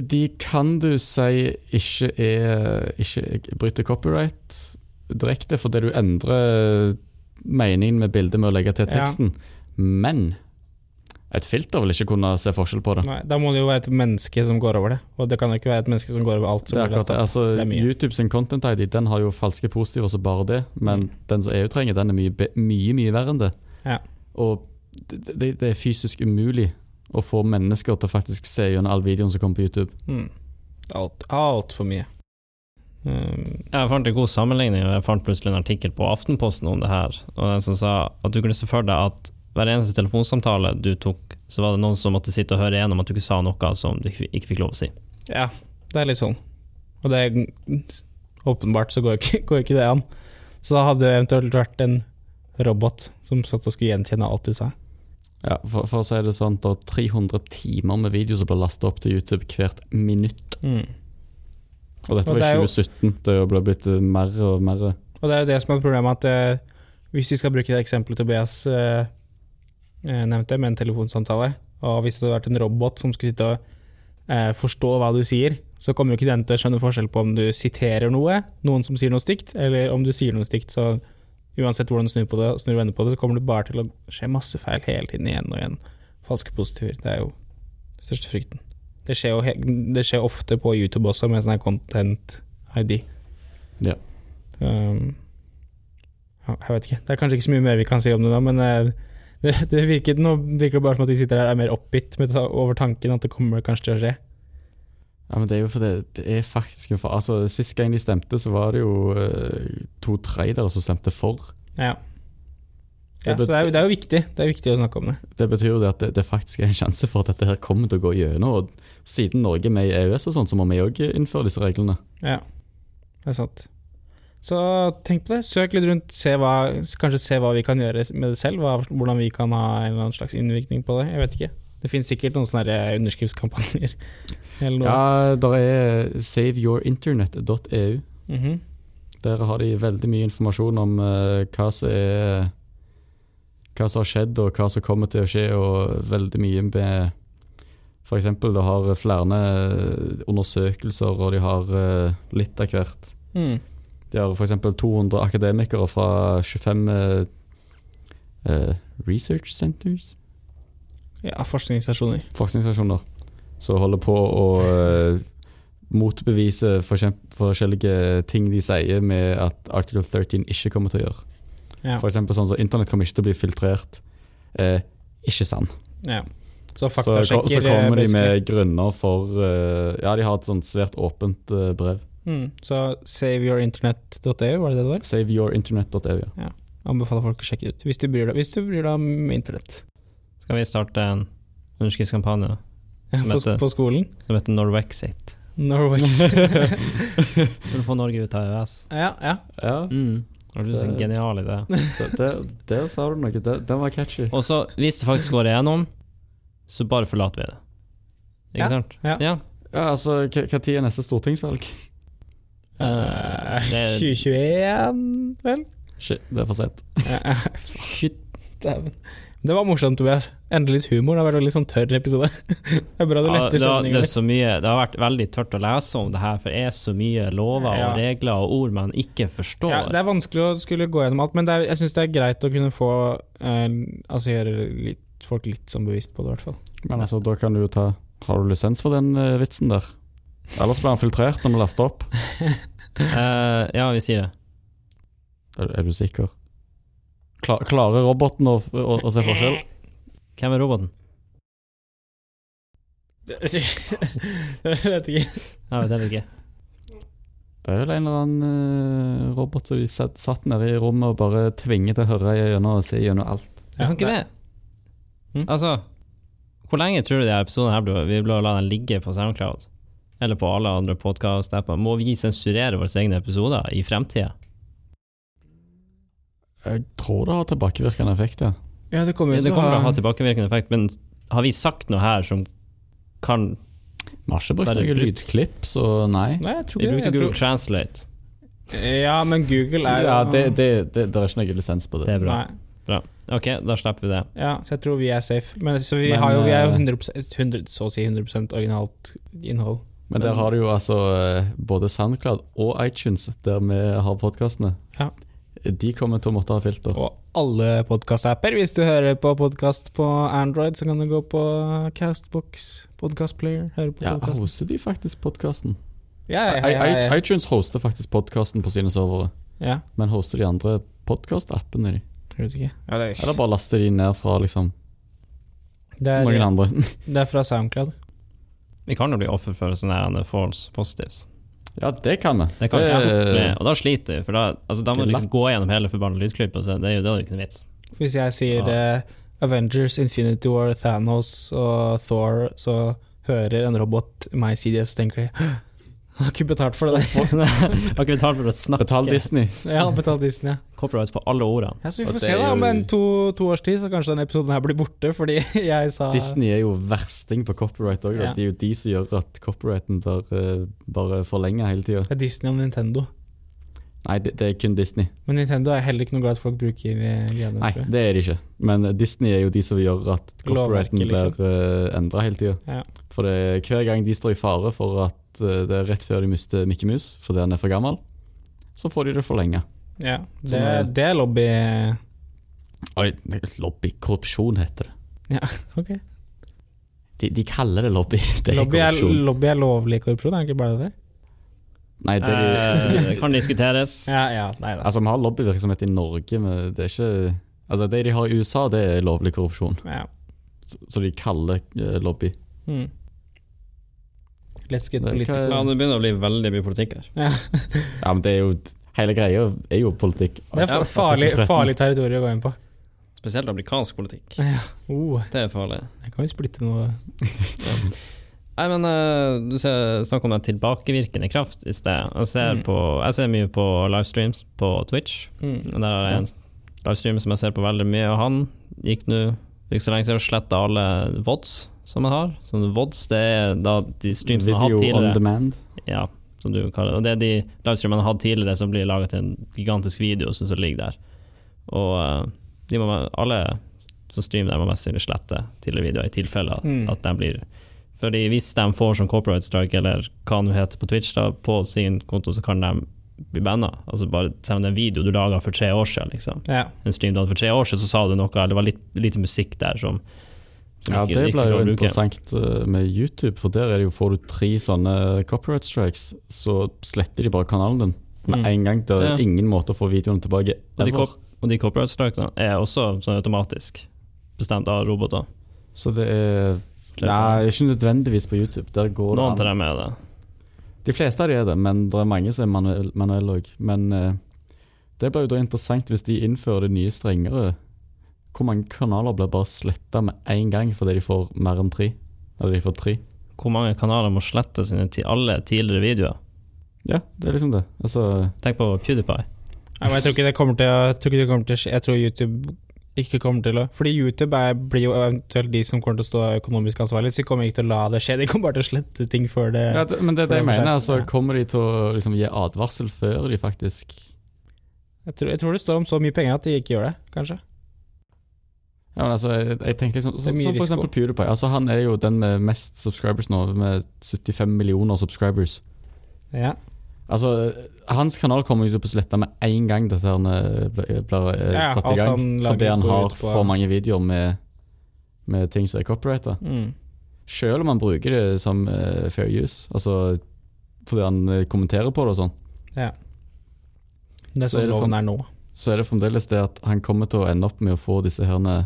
A: De kan du si ikke er Ikke bryter copyright direkte, fordi du endrer meningen med bildet med å legge til
C: Ja.
A: teksten. Men et filter vil ikke kunne se forskjell på det.
C: Nei, da må det jo være et menneske som går over det. Og det kan jo ikke være et menneske som går over alt.
A: Det er akkurat det. Altså,
C: Det er.
A: YouTube sin content ID Den har jo falske positiver som bare det, men den som EU trenger, den er mye, mye, mye verre enn det.
C: Ja.
A: Og det, det, det er fysisk umulig å få mennesker til å faktisk se gjennom all videoen som kommer på YouTube.
C: Mm. Alt, altfor mye. Um,
B: Jeg fant en god sammenligning, og jeg fant plutselig en artikkel på Aftenposten om det her. Og den som sa at du kunne se for deg at hver eneste telefonsamtale du tok, så var det noen som måtte sitte og høre igjennom at du ikke sa noe som du ikke fikk lov å si.
C: ja, det er litt sånn. Og det er åpenbart så går ikke, (laughs) går ikke det an. Så da hadde det eventuelt vært en robot som satt og skulle gjenkjenne alt du sa.
A: Ja, for, for å si det sånn, det er 300 timer med video som blir lasta opp til YouTube hvert minutt.
C: Mm.
A: Og dette
C: Og
A: var
C: det
A: i
C: jo-
A: 2017. Det er jo blitt- blitt eh, mer og mer.
C: Og det er jo det som er problemet, at eh, hvis vi skal bruke det eksempelet Tobias eh, eh, nevnte, med en telefonsamtale, og hvis det hadde vært en robot som skulle sitte og eh, forstå hva du sier, så kommer jo ikke den til å skjønne forskjell på om du siterer noe, noen som sier noe stygt, eller om du sier noe stygt. Så uansett hvordan du snur på det, snur og vender på det, så kommer det bare til å skje masse feil hele tiden igjen og igjen. Falske positiver. Det er jo den største frykten. Det skjer jo det skjer ofte på YouTube også, med sånn her content ID.
A: Ja.
C: Um, ja, jeg vet ikke. Det er kanskje ikke så mye mer vi kan si om det nå, men eh, (laughs) det, det virker, nå virker det bare som at vi sitter her og er mer oppgitt over tanken at det kommer kanskje til å skje.
A: Ja, men det er jo fordi det er faktisk en Altså, Sist gang de stemte, så var det jo uh, to tredjedeler som stemte for.
C: Ja.
A: Det
C: ja så det er, jo- det er jo viktig. Det er viktig å snakke om det.
A: Det betyr jo det at det, det faktisk er en sjanse for at dette her kommer til å gå gjennom. Og siden Norge er med i EØS og sånn, så må vi òg innføre disse reglene.
C: Ja, det er sant. Så tenk på det. Søk litt rundt, se hva, kanskje se hva vi kan gjøre med det selv. Hva, hvordan vi kan ha en eller annen slags innvirkning på det. Jeg vet ikke. Det finnes sikkert noen sånne her underskriftskampanjer. (laughs)
A: Ja, der er saveyourinternet.eu.
C: Mhm.
A: Der har de veldig mye informasjon om uh, hva som er Hva som har skjedd og hva som kommer til å skje, og veldig mye med eksempel, det har flere undersøkelser, og de har uh, litt av hvert.
C: Mm.
A: De har f.eks. 200 akademikere fra 25 uh, eh, research centers,
C: Ja, forskningsstasjoner.
A: forskningsstasjoner, som holder på å uh, motbevise forskjellige ting de sier med at Article 13 ikke kommer til å gjøre.
C: Ja.
A: For eksempel sånn som internett kommer ikke til å bli filtrert. Eh, ikke sann.
C: ja. Så
A: Så, så kommer de med grunner for uh, Ja, de har et sånt svært åpent uh, brev.
C: mm. Så saveyourinternet.eu, var det det der?
A: Saveyourinternet.eu. Ja. ja.
C: Anbefaler folk å sjekke ut, hvis du bryr deg, du bryr deg om internett.
B: Skal vi starte en underskriftskampanje
C: Ja,
B: Som
C: på,
B: heter-
C: på skolen.
B: som heter Norwexit?
C: Norwexit.
B: For (laughs) å (laughs) få Norge ut av EØS.
C: ja, ja.
A: ja.
B: Mm. Har du en
A: Det-
B: genial idé?
A: Der, (laughs) det, der sa du noe. Den var catchy.
B: Og så, hvis det faktisk går igjennom, så bare forlater vi det. Ikke
C: Ja,
B: sant?
C: ja.
B: ja.
A: Ja, altså, hva tid er neste stortingsvalg?
C: Uh,
B: det-
C: 2021, vel?
A: Shit, det er for sent.
B: Shit.
C: Dæven. Det var morsomt, Tobias. Endelig litt humor. Det har vært en litt sånn tørr episode. (laughs) det er bra du
B: Ja, det, var, det, er så mye, det har vært veldig tørt å lese om det her, for det er så mye lover
C: Ja.
B: og regler og ord man ikke forstår.
C: Ja, det er vanskelig å skulle gå gjennom alt, men det er, jeg syns det er greit å kunne få eh, Altså gjøre litt, folk litt sånn bevisst på det, i hvert fall.
A: Men altså, da kan du jo ta Har du lisens for den eh, vitsen der? Ellers blir den filtrert når vi laster opp.
B: uh, (laughs) ja, vi sier det.
A: Er, er du sikker? Kla, klarer roboten å, å, å se forskjell?
B: Hvem er roboten? (laughs)
C: jeg vet ikke.
B: Jeg vet ikke.
A: Det er vel en eller annen eh, robot som de satt, satt nede i rommet og bare tvinger til å høre gjennom og se gjennom alt.
B: Jeg kan ikke det.
C: Mm.
B: Altså, hvor lenge tror du de her episodene her blir Vi blir å la den ligge på SoundCloud? Eller på alle andre podkast-apper? Må vi sensurere våre egne episoder i fremtida?
A: Jeg tror det har tilbakevirkende effekt, ja.
C: Ja, det kommer
B: Ja, det kommer til å ha tilbakevirkende effekt, men har vi sagt noe her som kan
A: Vi har ikke brukt noe lydklipp, så nei.
C: Nei, jeg tror
B: Vi brukte. Google
C: tror...
B: Translate.
C: ja, men Google er jo
A: Ja, det, det, det, det er ikke noe lisens på det.
B: Det er bra. Bra. Ok, da slipper vi det.
C: Ja, så jeg tror vi er safe. Men så vi,
A: Men,
C: har jo, vi er jo
A: eh,
C: 100, 100, så å si 100 originalt innhold.
A: Men der har du jo altså eh, både SoundCloud og iTunes, der vi har podkastene.
C: Ja.
A: De kommer til å måtte ha filter.
C: Og alle podkast-apper. Hvis du hører på podkast på Android, så kan du gå på Castbox, podkastplayer.
A: Ja, hoster de faktisk podkasten?
C: Ja, ja, ja, ja, ja.
A: iTunes hoster faktisk podkasten på sine servere,
C: ja.
A: men hoster de andre podkast-appene de?
C: Ikke. Ja, det,
A: Eller bare laster de ned fra liksom
C: det,
A: noen
C: er,
A: andre?
C: det er fra Soundcloud.
B: Vi kan jo bli offer for sånne her false positives.
A: Ja, det kan vi.
B: Det kan vi og da sliter du, for da, altså, da må du liksom gå gjennom hele forbanna lydklippet, og så det er jo det er ikke noe vits.
C: Hvis jeg sier
B: Ja.
C: eh, Avengers, Infinity War, Thanos og Thor, så hører en robot meg si det, så tenker de «Hå, Han (laughs) har ikke betalt for det der.
B: Har ikke betalt for å snakke.
A: Betal Disney.
C: Ja, betal betalt Disney. ja.
B: Copyrights på alle ordene.
C: Ja, så vi får se da, om en to, to års tid så kanskje denne episoden her blir borte, fordi (laughs) jeg sa
A: Disney er jo versting på copyright òg.
C: Ja.
A: Det er jo de som gjør at copyrighten blir eh, bare forlenger hele tida.
C: Det Disney og Nintendo.
A: Nei, det, det er kun Disney.
C: Men Nintendo er heller ikke noe glad at folk bruker eh, greiene.
A: Nei, det er det ikke. Men Disney er jo de som gjør at copyrighten
C: liksom.
A: blir uh, endra hele tida.
C: Ja.
A: For det, hver gang de står i fare for at uh, det er rett før de mister Mickey Mus fordi han er for gammel, så får de det forlenga.
C: Ja, det,
A: Som
C: det er lobby
A: Oi, lobbykorrupsjon heter det.
C: Ja, (laughs) ok.
A: de, de kaller det lobby. (laughs) Det er
C: Lobby er, lobby er lovlig korrupsjon, er det ikke bare det?
A: Nei, det de,
B: Eh, det kan diskuteres. (laughs)
C: Ja, ja, nei da.
A: Altså, vi har lobbyvirksomhet i Norge, men det er ikke Altså, det de har i USA, det er lovlig korrupsjon.
C: Ja.
A: Så, så de kaller eh, lobby.
C: Mm. Let's get
A: Det-
C: political.
B: Ja, det begynner å bli veldig mye politikk her.
C: Ja. (laughs)
A: Ja, men det er jo Hele greia er jo politikk.
C: Det er farlig,
A: artikkel (laughs) 13.
C: farlig territorium å gå inn på.
B: Spesielt amerikansk politikk.
C: Ja. Oh,
B: Det er farlig.
C: der kan vi splitte noe
B: Nei, men eh, du ser, snakk om den tilbakevirkende kraft i sted. Jeg ser,
C: Mm.
B: på, jeg ser mye på livestreams på Twitch.
C: mm.
B: Der er det en livestream som jeg ser på veldig mye, og han gikk nå ikke så lenge siden og sletta alle VODs som han har. Så VODs det er da de streams han har hatt
A: Video on demand.
B: Ja, som du kaller det. Og det er de livestreamene han har hatt tidligere som blir laget til en gigantisk video som ligger der. Og eh, de må, alle som streamer der, må mest sannsynlig slette tidligere videoer i tilfelle
C: Mm.
B: at de blir Fordi hvis de får sånn corporate strike, eller hva det heter på Twitch, da, på sin konto, så kan de bli banna. Altså bare selv om det er en video du laga for tre år siden, liksom.
C: Ja.
B: En stream du hadde for tre år siden, så sa du noe, det var litt, lite musikk der som, som
A: Ja,
B: ikke-
A: det
B: ble
A: jo interessant eh, med YouTube, for der er det jo, får du tre sånne copyright strikes, så sletter de bare kanalen din med
C: Mm.
A: en gang. Det er
B: Ja.
A: ingen måte å få videoen tilbake.
B: Og de, og de copyright strikene er også sånn automatisk bestemt av roboter.
A: Så det er Nei, ikke nødvendigvis på YouTube. Der går
B: Noen
A: til
B: av dem er det.
A: De fleste av de er det, men det er mange som er manuelle manuell òg. Men eh, det blir jo da interessant hvis de innfører det nye strengere. Hvor mange kanaler blir bare sletta med en gang fordi de får mer enn tre? Eller de får tre?
B: Hvor mange kanaler må slette sine ti alle tidligere videoer?
A: Ja, det er liksom det. Altså
B: Tenk på PewDiePie.
C: Nei, men jeg tror ikke det kommer til å, jeg tror ikke det kommer til å skje. Jeg tror YouTube ikke kommer til å Fordi YouTube er, blir jo eventuelt de som kommer til å stå økonomisk ansvarlig, så de kommer ikke til å la det skje. De kommer bare til å slette ting før det
A: ja, Men det er det jeg mener. Altså, kommer de til å liksom, gi advarsel før de faktisk
C: jeg tror, jeg tror det står om så mye penger at de ikke gjør det, kanskje.
A: Ja, men altså, jeg, jeg tenker liksom Som for eksempel PewDiePie. Altså, han er jo den med mest subscribers nå, med 75 millioner subscribers.
C: Ja.
A: Altså, hans kanal kommer jo til å bli sletta med en gang dette her eh, blir blir, eh,
C: Ja,
A: satt i gang. Fordi han har for mange videoer med, med ting som er copyrighta.
C: Mm.
A: Selv om han bruker det som uh, fair use, altså fordi han eh, kommenterer på det og sånn,
C: ja. Det er sånn loven er nå.
A: så er det fremdeles det at han kommer til å ende opp med å få disse herne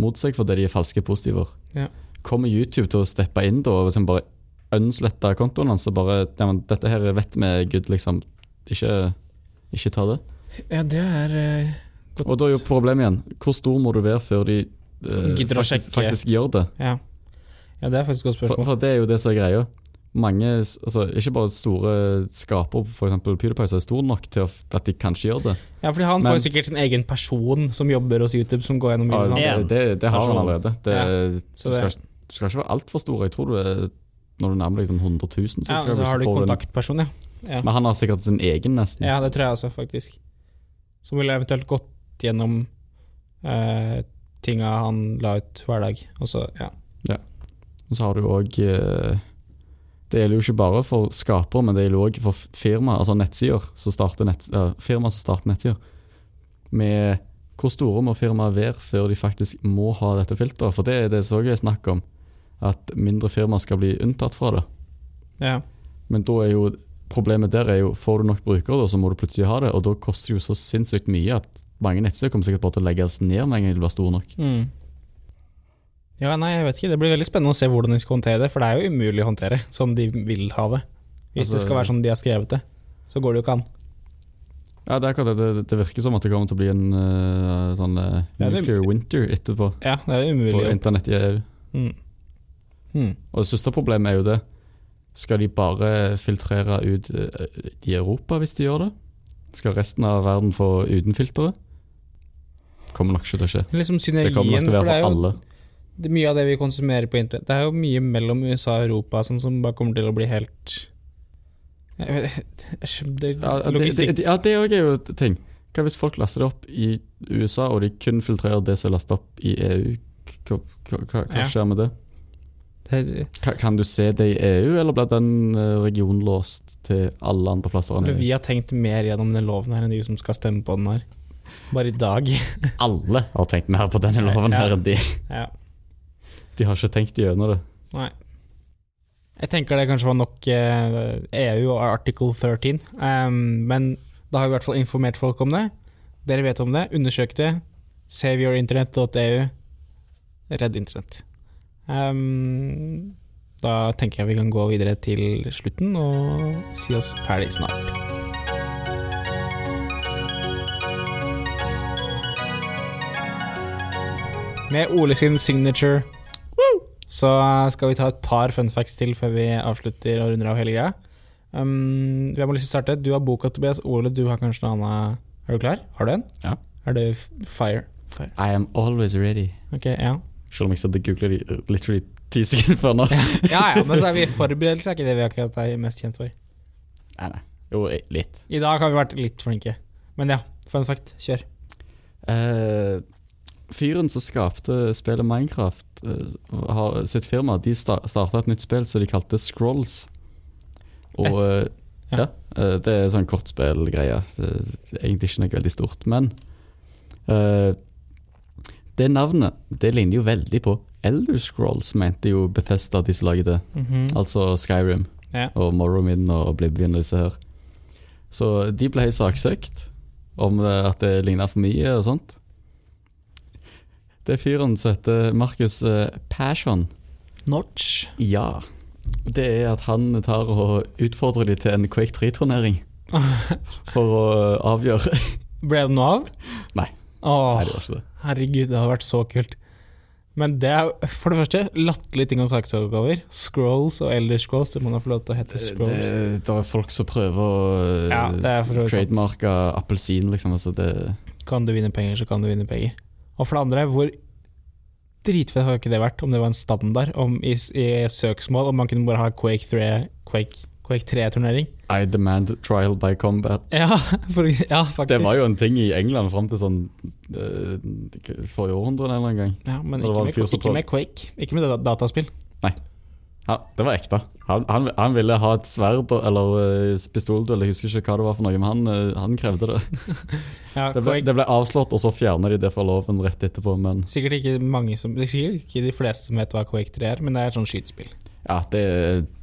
A: mot seg fordi de er falske positiver.
C: Ja.
A: Kommer YouTube til å steppe inn da og liksom bare unslette kontoen hans og bare ja, men, 'Dette her vet vi er good', liksom. Ikke, ikke ta det.
C: Ja, det er uh, godt.
A: Og da er jo problemet igjen Hvor stor må du være før de
C: uh,
A: faktisk, faktisk gjør det?
C: Ja. ja, det er faktisk et godt spørsmål.
A: for det er jo det som er greia. Mange, altså Ikke bare store skaper, f.eks. PewDiePie, som er stor nok til at de kanskje gjør det.
C: Ja, fordi han
A: Men-
C: får sikkert sin egen person som jobber hos YouTube, som går gjennom
A: Ja,
B: Ja.
C: hans.
A: det, det, det har han allerede. Det,
C: Ja,
A: du, skal, du skal ikke være altfor stor. Jeg tror du er når du nærmer deg sånn 100 000
C: Ja,
A: subscribers,
C: da har du kontaktperson, ja. ja.
A: Men han har sikkert sin egen, nesten.
C: Ja, det tror jeg også, faktisk. Som ville eventuelt gått gjennom eh, tinga han la ut hver dag. Og så, ja.
A: Og så har du òg Det gjelder jo ikke bare for skapere, men det gjelder òg for firma, altså nettsider som starter nett, eh, firma som starter nettsider. Med hvor store må firmaet være før de faktisk må ha dette filteret? For det er det som også er snakk om, at mindre firmaer skal bli unntatt fra det.
C: ja.
A: Men da er jo problemet der er jo får du nok brukere, da, så må du plutselig ha det. Og da koster det jo så sinnssykt mye at mange nettsider kommer sikkert bare til å legges ned med en gang de blir store nok.
C: Mm. Ja, nei, jeg vet ikke. Det blir veldig spennende å se hvordan de skal håndtere det, for det er jo umulig å håndtere sånn de vil ha det. Hvis
A: Altså-
C: det skal være sånn de har skrevet det, så går det jo ikke an.
A: Ja, det det. Det, det virker som at det kommer til å bli en uh, sånn uh, nuclear winter etterpå
C: Ja, det er umulig. på
A: internett i EU.
C: Mm. Mm.
A: Og det største problemet er jo det. Skal de bare filtrere ut eh, i Europa hvis de gjør det? Skal resten av verden få uten filteret? Kommer nok ikke til å skje.
C: Liksom
A: Det kommer nok til å være for
C: jo
A: alle.
C: det er mye av det vi konsumerer på internett. Det er jo mye mellom USA og Europa sånn som bare kommer til å bli helt det,
A: Ja, det,
C: Logistikk
A: ja, det òg er jo ting. Hva hvis folk laster det opp i USA, og de kun filtrerer det som er lastet opp i EU? Hva, hva, hva,
C: Ja.
A: skjer med det? Kan, kan du se det i EU, eller blir den eh, regionen låst til alle andre plasser enn EU?
C: Vi har tenkt mer gjennom den loven her enn de som skal stemme på den her. Bare i dag. (laughs)
A: Alle har tenkt mer på denne loven her enn de.
C: Ja.
A: De har ikke tenkt gjennom det.
C: Nei. Jeg tenker det kanskje var nok eh, EU og article 13, um, men da har vi i hvert fall informert folk om det. Dere vet om det, undersøk det. Saveyourinternet.eu. Redd internett. Ehm, da tenker jeg vi kan gå videre til slutten og si oss ferdig snart. Med Ole sin signature så skal vi ta et par fun facts til før vi avslutter og runder av hele greia. Um, har lyst til å starte? Du har boka, Tobias. Ole, du har kanskje noe annet. Er du klar? Har du en?
A: Ja.
C: Er du fire? fire?
A: I am always ready.
C: Ok, ja.
A: Selv om jeg satt og googlet de literally ti sekunder før nå. (laughs)
C: Ja ja, men så er vi (laughs) forberedelse, er ikke det vi akkurat er mest kjent for.
A: Nei, nei. Jo, litt.
C: I dag har vi vært litt flinke. Men ja, fun fact, kjør.
A: Uh, fyren som skapte spillet Minecraft, uh, har sitt firma, de sta starta et nytt spill som de kalte Scrolls. Og uh,
C: Ja.
A: ja, eh, det er sånn kortspillgreie. Egentlig ikke noe veldig stort. Men eh, det navnet det ligner jo veldig på Elder Scrolls, mente jo Bethesda, de som lager det.
C: Mhm.
A: Altså Skyrim
C: Ja.
A: og Morrowind og Oblivion og disse her. Så de ble saksøkt om eh, at det ligna for mye og sånt. Det er fyren som heter Marcus Passion. Persson.
C: Notch.
A: Ja. Det er at han tar og utfordrer de til en Quake 3-turnering. (laughs) For å eh, avgjøre
C: Ble det noe av?
A: Nei.
C: Oh.
A: Nei, det var ikke det.
C: Herregud, det hadde vært så kult. Men det er for det første latterlige ting om saksoppgaver. Scrolls og Elder Scrolls, det må da få lov til å hete
A: Det,
C: Scrolls.
A: det, det er folk som prøver å eh,
C: Ja, det
A: trademarke appelsin, liksom. Altså det,
C: Kan du vinne penger, så kan du vinne penger. Og for det andre, hvor dritfett har ikke det vært om det var en standard om i, i søksmål, om man kunne bare ha Quake 3 Quake, Quake 3-turnering?
A: I demand trial by combat.
C: Ja, (laughs) for, ja, faktisk.
A: Det var jo en ting i England fram til sånn uh, forrige århundre eller en gang.
C: ja, men ikke med, ikke med Quake. Ikke med dataspill. dataspill.
A: Ja, det var ekte. Han, han, han ville ha et sverd eller uh, pistolduell, jeg husker ikke hva det var for noe, men han, eh, han krevde det. (laughs)
C: Ja,
A: Det ble, det ble avslått, og så fjerna de det fra loven rett etterpå, men
C: Sikkert ikke mange som er sikkert ikke de fleste som vet hva Quake 3 er, men det er et sånt skytespill.
A: Ja, det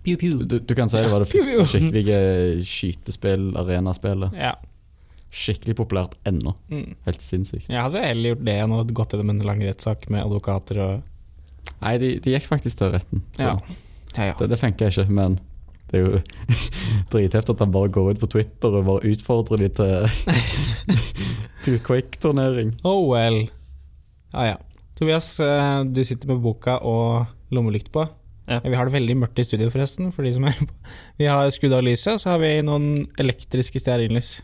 A: du, du kan si det var det (laughs)
C: Pew, pew.
A: første skikkelige skytespill, arenaspillet.
C: Ja.
A: Skikkelig populært ennå.
C: Mm.
A: Helt sinnssykt.
C: Jeg hadde heller gjort det enn å gått gjennom en lang rettssak med advokater og
A: Nei, de, de gikk faktisk til retten, så
C: Ja. Ja, ja.
A: det, det jeg ikke, men det er jo (laughs) dritheft at han bare går ut på Twitter og bare utfordrer de til, (laughs) til Quake-turnering.
C: Oh well. Ja, ja. Tobias, eh, du sitter med boka og lommelykt på.
B: Ja.
C: Vi har det veldig mørkt i studio, forresten. For de som er på. (laughs) Vi har skudd av lyset, så har vi noen elektriske stearinlys.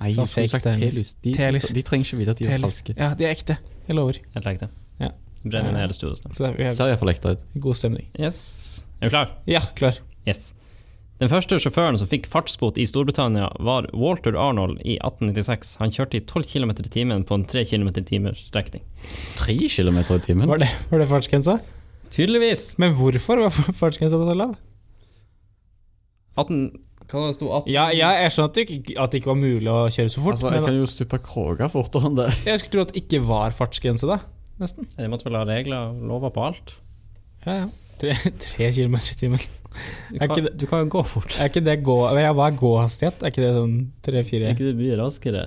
A: Nei,
C: Sånn
A: som
C: fake
A: sagt, T-lys De, de, de trenger ikke vite at de er falske.
C: Ja, de er ekte. Jeg lover.
B: Helt ekte.
C: Ja.
B: Brenner ned hele studioet snart.
A: Ser iallfall ekte ut.
C: god stemning.
B: Yes. Er du klar?
C: Ja, klar.
B: Yes. Den første sjåføren som fikk fartsbot i Storbritannia, var Walter Arnold i 1896. Han kjørte i 12 km i timen på en 3 km i timers strekning.
A: 3 km i timen?
C: Var det, var det fartsgrensa?
B: Tydeligvis!
C: Men hvorfor var fartsgrensa så lav?
B: 18 Hva det sto 18?
C: Ja, ja, jeg skjønner at det, ikke, at det ikke var mulig å kjøre så fort.
A: Altså, jeg
C: men
A: kan jo stupe kråka fortere enn det. (laughs)
C: jeg skulle tro at det ikke var fartsgrense, da. Nesten.
B: De måtte vel ha regler og lover på alt?
C: Ja, ja. Tre, tre kilometer i timen.
B: Du
C: Er
B: kan,
C: det-
B: du kan jo gå fort.
C: Er ikke det gå... Ja, hva er gåhastighet? Er ikke det sånn
B: Er
C: tre-fire
B: ikke det mye raskere?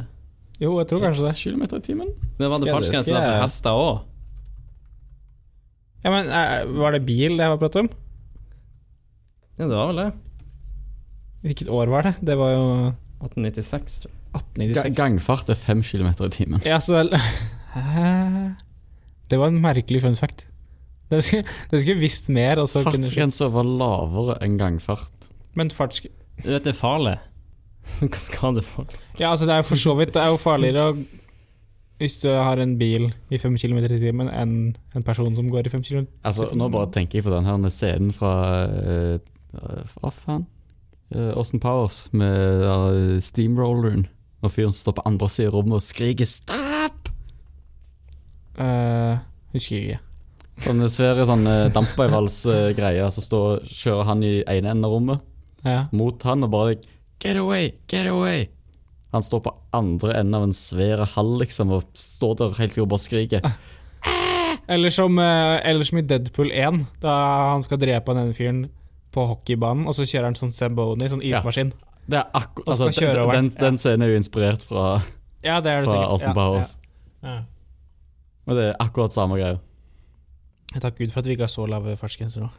C: Jo, jeg tror kanskje det.
A: Seks kilometer i timen?
B: Men var det
C: Skal
B: fartsgrense
C: skal
B: da for
C: jeg-
B: hester òg?
C: Ja, men eh, Var det bil det var prat om?
B: Ja, det var vel det.
C: Hvilket år var det? Det var jo
B: 1896, tror jeg.
C: 1896.
A: gangfart er fem kilometer i timen.
C: Ja, så Hæ? Det var en merkelig fun fact. Den skulle, den skulle visst mer, og så kunne
A: Fartsgrensa var lavere enn gangfart.
C: Men farts...
B: Du vet det er farlig. (laughs) Hva skal du for?
C: Ja, altså, det er jo for så vidt Det er jo farligere å hvis du har en bil i 5 km i timen enn en person som går i 5 km.
A: Altså, nå bare tenker jeg på den her scenen fra uh, Hva faen? Uh, Austin Powers med uh, steamrolleren. Og fyren står på andre siden av rommet og skriker 'stopp'!
C: Uh, husker jeg ikke.
A: Sånn svære sånn dampveivals-greier. Så står, kjører han i ene enden av rommet
C: Ja.
A: mot han og bare 'get away, get away'. Han står på andre enden av en svær hall liksom og står der helt til og bare skriker. (laughs)
C: Eller som, eh, eller som i Deadpool 1, da han skal drepe den fyren på hockeybanen, og så kjører han sånn Zamboni, sånn
A: Ja.
C: ismaskin.
A: Det er akkur altså, den, den,
C: den.
A: scenen er jo inspirert fra,
C: Ja, det er det
A: fra
C: sikkert.
A: Austin
C: Ja,
A: Powers.
C: Ja, ja.
A: Og det er akkurat samme greie.
C: Takk Gud for at vi ikke har så lave fartsgrenser nå.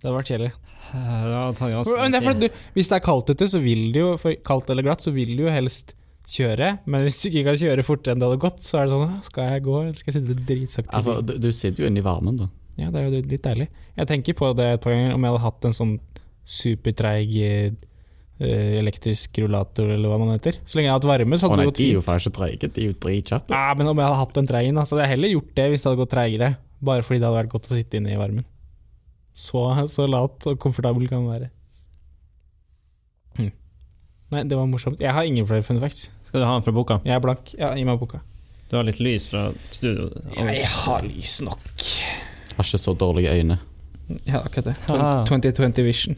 C: Det hadde vært kjedelig.
B: Ja,
C: det hvis det er kaldt ute, så vil du jo kaldt eller glatt, så vil du jo helst kjøre. Men hvis du ikke kan kjøre fortere enn det hadde gått, så er det sånn Skal jeg gå, eller skal jeg sitte dritsakte?
A: Altså, du, du sitter jo inne i varmen, da.
C: Ja, det er jo litt deilig. Jeg tenker på det et par ganger, om jeg hadde hatt en sånn supertreig eh, elektrisk rullator, eller hva den heter. Så lenge jeg hadde hatt varme, så hadde det gått
A: de er jo
C: fint.
A: faktisk treige, de er jo dritkjappe.
C: Ja, men om jeg hadde hatt en treig inn, så hadde jeg heller gjort det hvis det hadde gått treigere. Bare fordi det hadde vært godt å sitte inne i varmen. Så, så lat og komfortabel kan den være. Hm. Nei, det var morsomt. Jeg har ingen flere fun facts.
B: Skal du ha den fra boka?
C: Jeg er blank. Ja, gi meg boka.
B: Du har litt lys fra studio.
C: har lys nok.
A: Har ikke så dårlige øyne.
C: Ja, akkurat det.
B: Ah.
C: 2020 vision.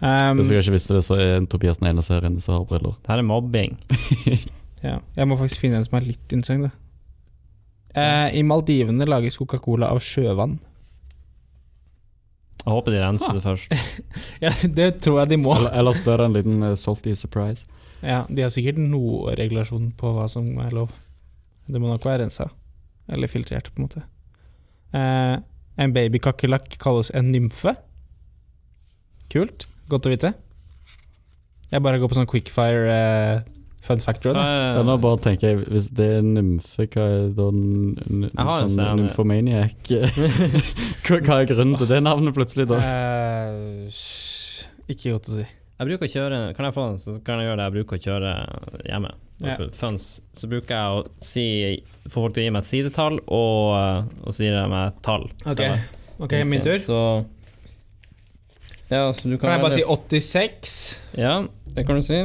C: Um,
A: Hvis jeg ikke visste det, så er Tobias den eneste her inne som har briller.
B: Det her er mobbing. (laughs)
C: ja, jeg må faktisk finne en som er litt interessant, da. Uh, I Maldivene lages Coca-Cola av sjøvann.
B: Jeg håper de renser det først. (laughs)
C: Ja, det tror jeg de må.
A: Eller, eller spør en liten uh, salty surprise.
C: Ja, De har sikkert noe regulasjon på hva som er lov. Det må nok være rensa. Eller filtrert, på en måte. Uh, en babykakerlakk kalles en nymfe. Kult. Godt å vite. Jeg bare går på sånn quickfire eh, fun
B: fact,
C: Da.
A: Ja, nå bare tenker jeg, hvis det er nymfe, hva er da
B: Jeg en
A: sånn nymfomaniac? (laughs) hva, er grunnen til det navnet plutselig, da?
C: Eh, ikke godt å si.
B: Jeg bruker å kjøre Kan jeg få den, så kan jeg gjøre det jeg bruker å kjøre hjemme. Yeah. Funs, så bruker jeg å si Få folk til å gi meg sidetall, og, og så gir jeg meg tall.
C: Ok. okay min tur.
B: Så Ja, så du kan
C: Kan jeg bare si 86,
B: Ja, det kan du si.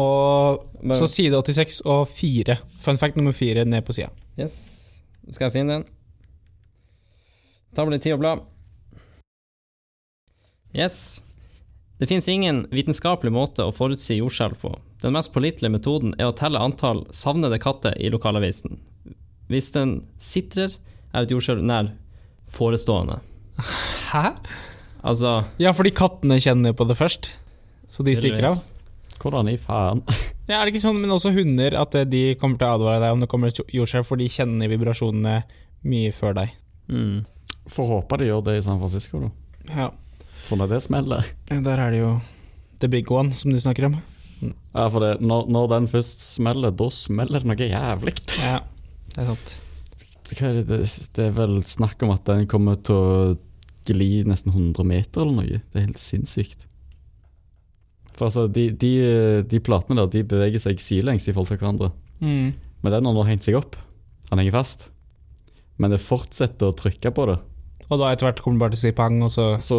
C: Og
B: Men,
C: så side 86 og 4. Fun fact nummer 4 ned på sida.
B: Yes. Skal jeg finne den? Ta med litt tid å bla. Yes. Det finnes ingen vitenskapelig måte å forutsi jordskjelv på. Den mest pålitelige metoden er å telle antall savnede katter i lokalavisen. Hvis den sitrer, er et jordskjelv nær forestående.
C: Hæ?
B: Altså
C: Ja, fordi kattene kjenner på det først. Så de stikker av.
A: Hvordan i faen? (laughs)
C: Ja, er det ikke sånn, men også hunder, at eh, de kommer til å advare deg om det kommer et jordskjelv, for de kjenner vibrasjonene mye før deg.
B: Mm.
A: Får håpe de gjør det i San Francisco, da.
C: Ja.
A: For når det smeller
C: Der er det jo the big one, som de snakker om.
A: Ja, for det, når, når den først smeller, da smeller det noe jævlig.
C: Ja, det er sant.
A: Er det, det, det er vel snakk om at den kommer til å gli nesten 100 meter eller noe. Det er helt sinnssykt. For altså, de, de, de platene der de beveger seg sidelengs i forhold til hverandre.
C: Mm.
A: Men den har nå hengt seg opp. Han henger fast. Men det fortsetter å trykke på det.
C: Og da etter hvert kommer det bare til å si pang, og så
A: Så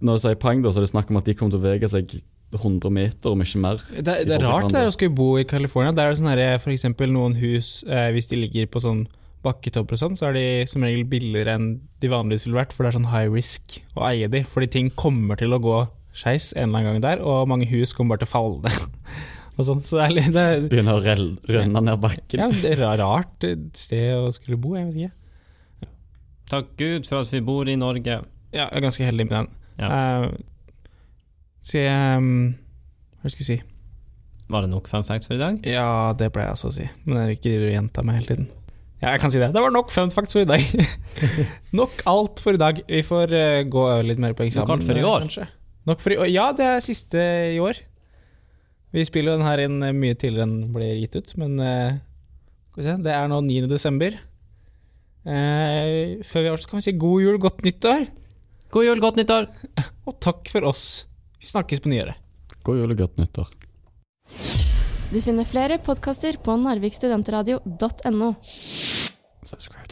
A: når du sier pang, da, så er det snakk om at de kommer til å bevege seg 100 meter, om ikke mer.
C: Det, det er rart det
A: er
C: å skulle bo i California. Der er det sånn her, for eksempel noen hus, eh, hvis de ligger på sånn bakketopper og sånn, så er de som regel billigere enn de vanligvis ville vært, for det er sånn high risk å eie de. Fordi ting kommer til å gå skeis en eller annen gang der, og mange hus kommer bare til å falle ned. (laughs) sånn. Så det er, det er
A: Begynner å rønne renne ned bakken.
C: ja, det er ra- rart sted å skulle bo, jeg vet ikke.
B: Takk Gud for at vi bor i Norge.
C: Ja, jeg er ganske heldig med den.
B: Ja.
C: Uh, så jeg um, Hva skal jeg si?
B: Var det nok fun facts for i dag?
C: Ja, det ble jeg altså å si, men jeg vil ikke gjenta meg hele tiden. Ja, jeg kan si det. Det var nok fun facts for i dag. (laughs) nok alt for i dag. Vi får uh, gå litt mer på eksamen.
B: Nok alt for i
C: eh,
B: år?
C: kanskje. Nok for i år. Ja, det er siste i år. Vi spiller jo den her inn eh, mye tidligere enn den blir gitt ut, men skal vi se, det er nå 9. desember. Eh, før vi så kan vi si god jul, godt nyttår,
B: God jul, godt nyttår! (laughs)
C: og takk for oss. Vi snakkes på nyåret.
A: God jul og godt nyttår.
D: Du finner flere podkaster på narvikstudentradio.no.
A: Subscribe.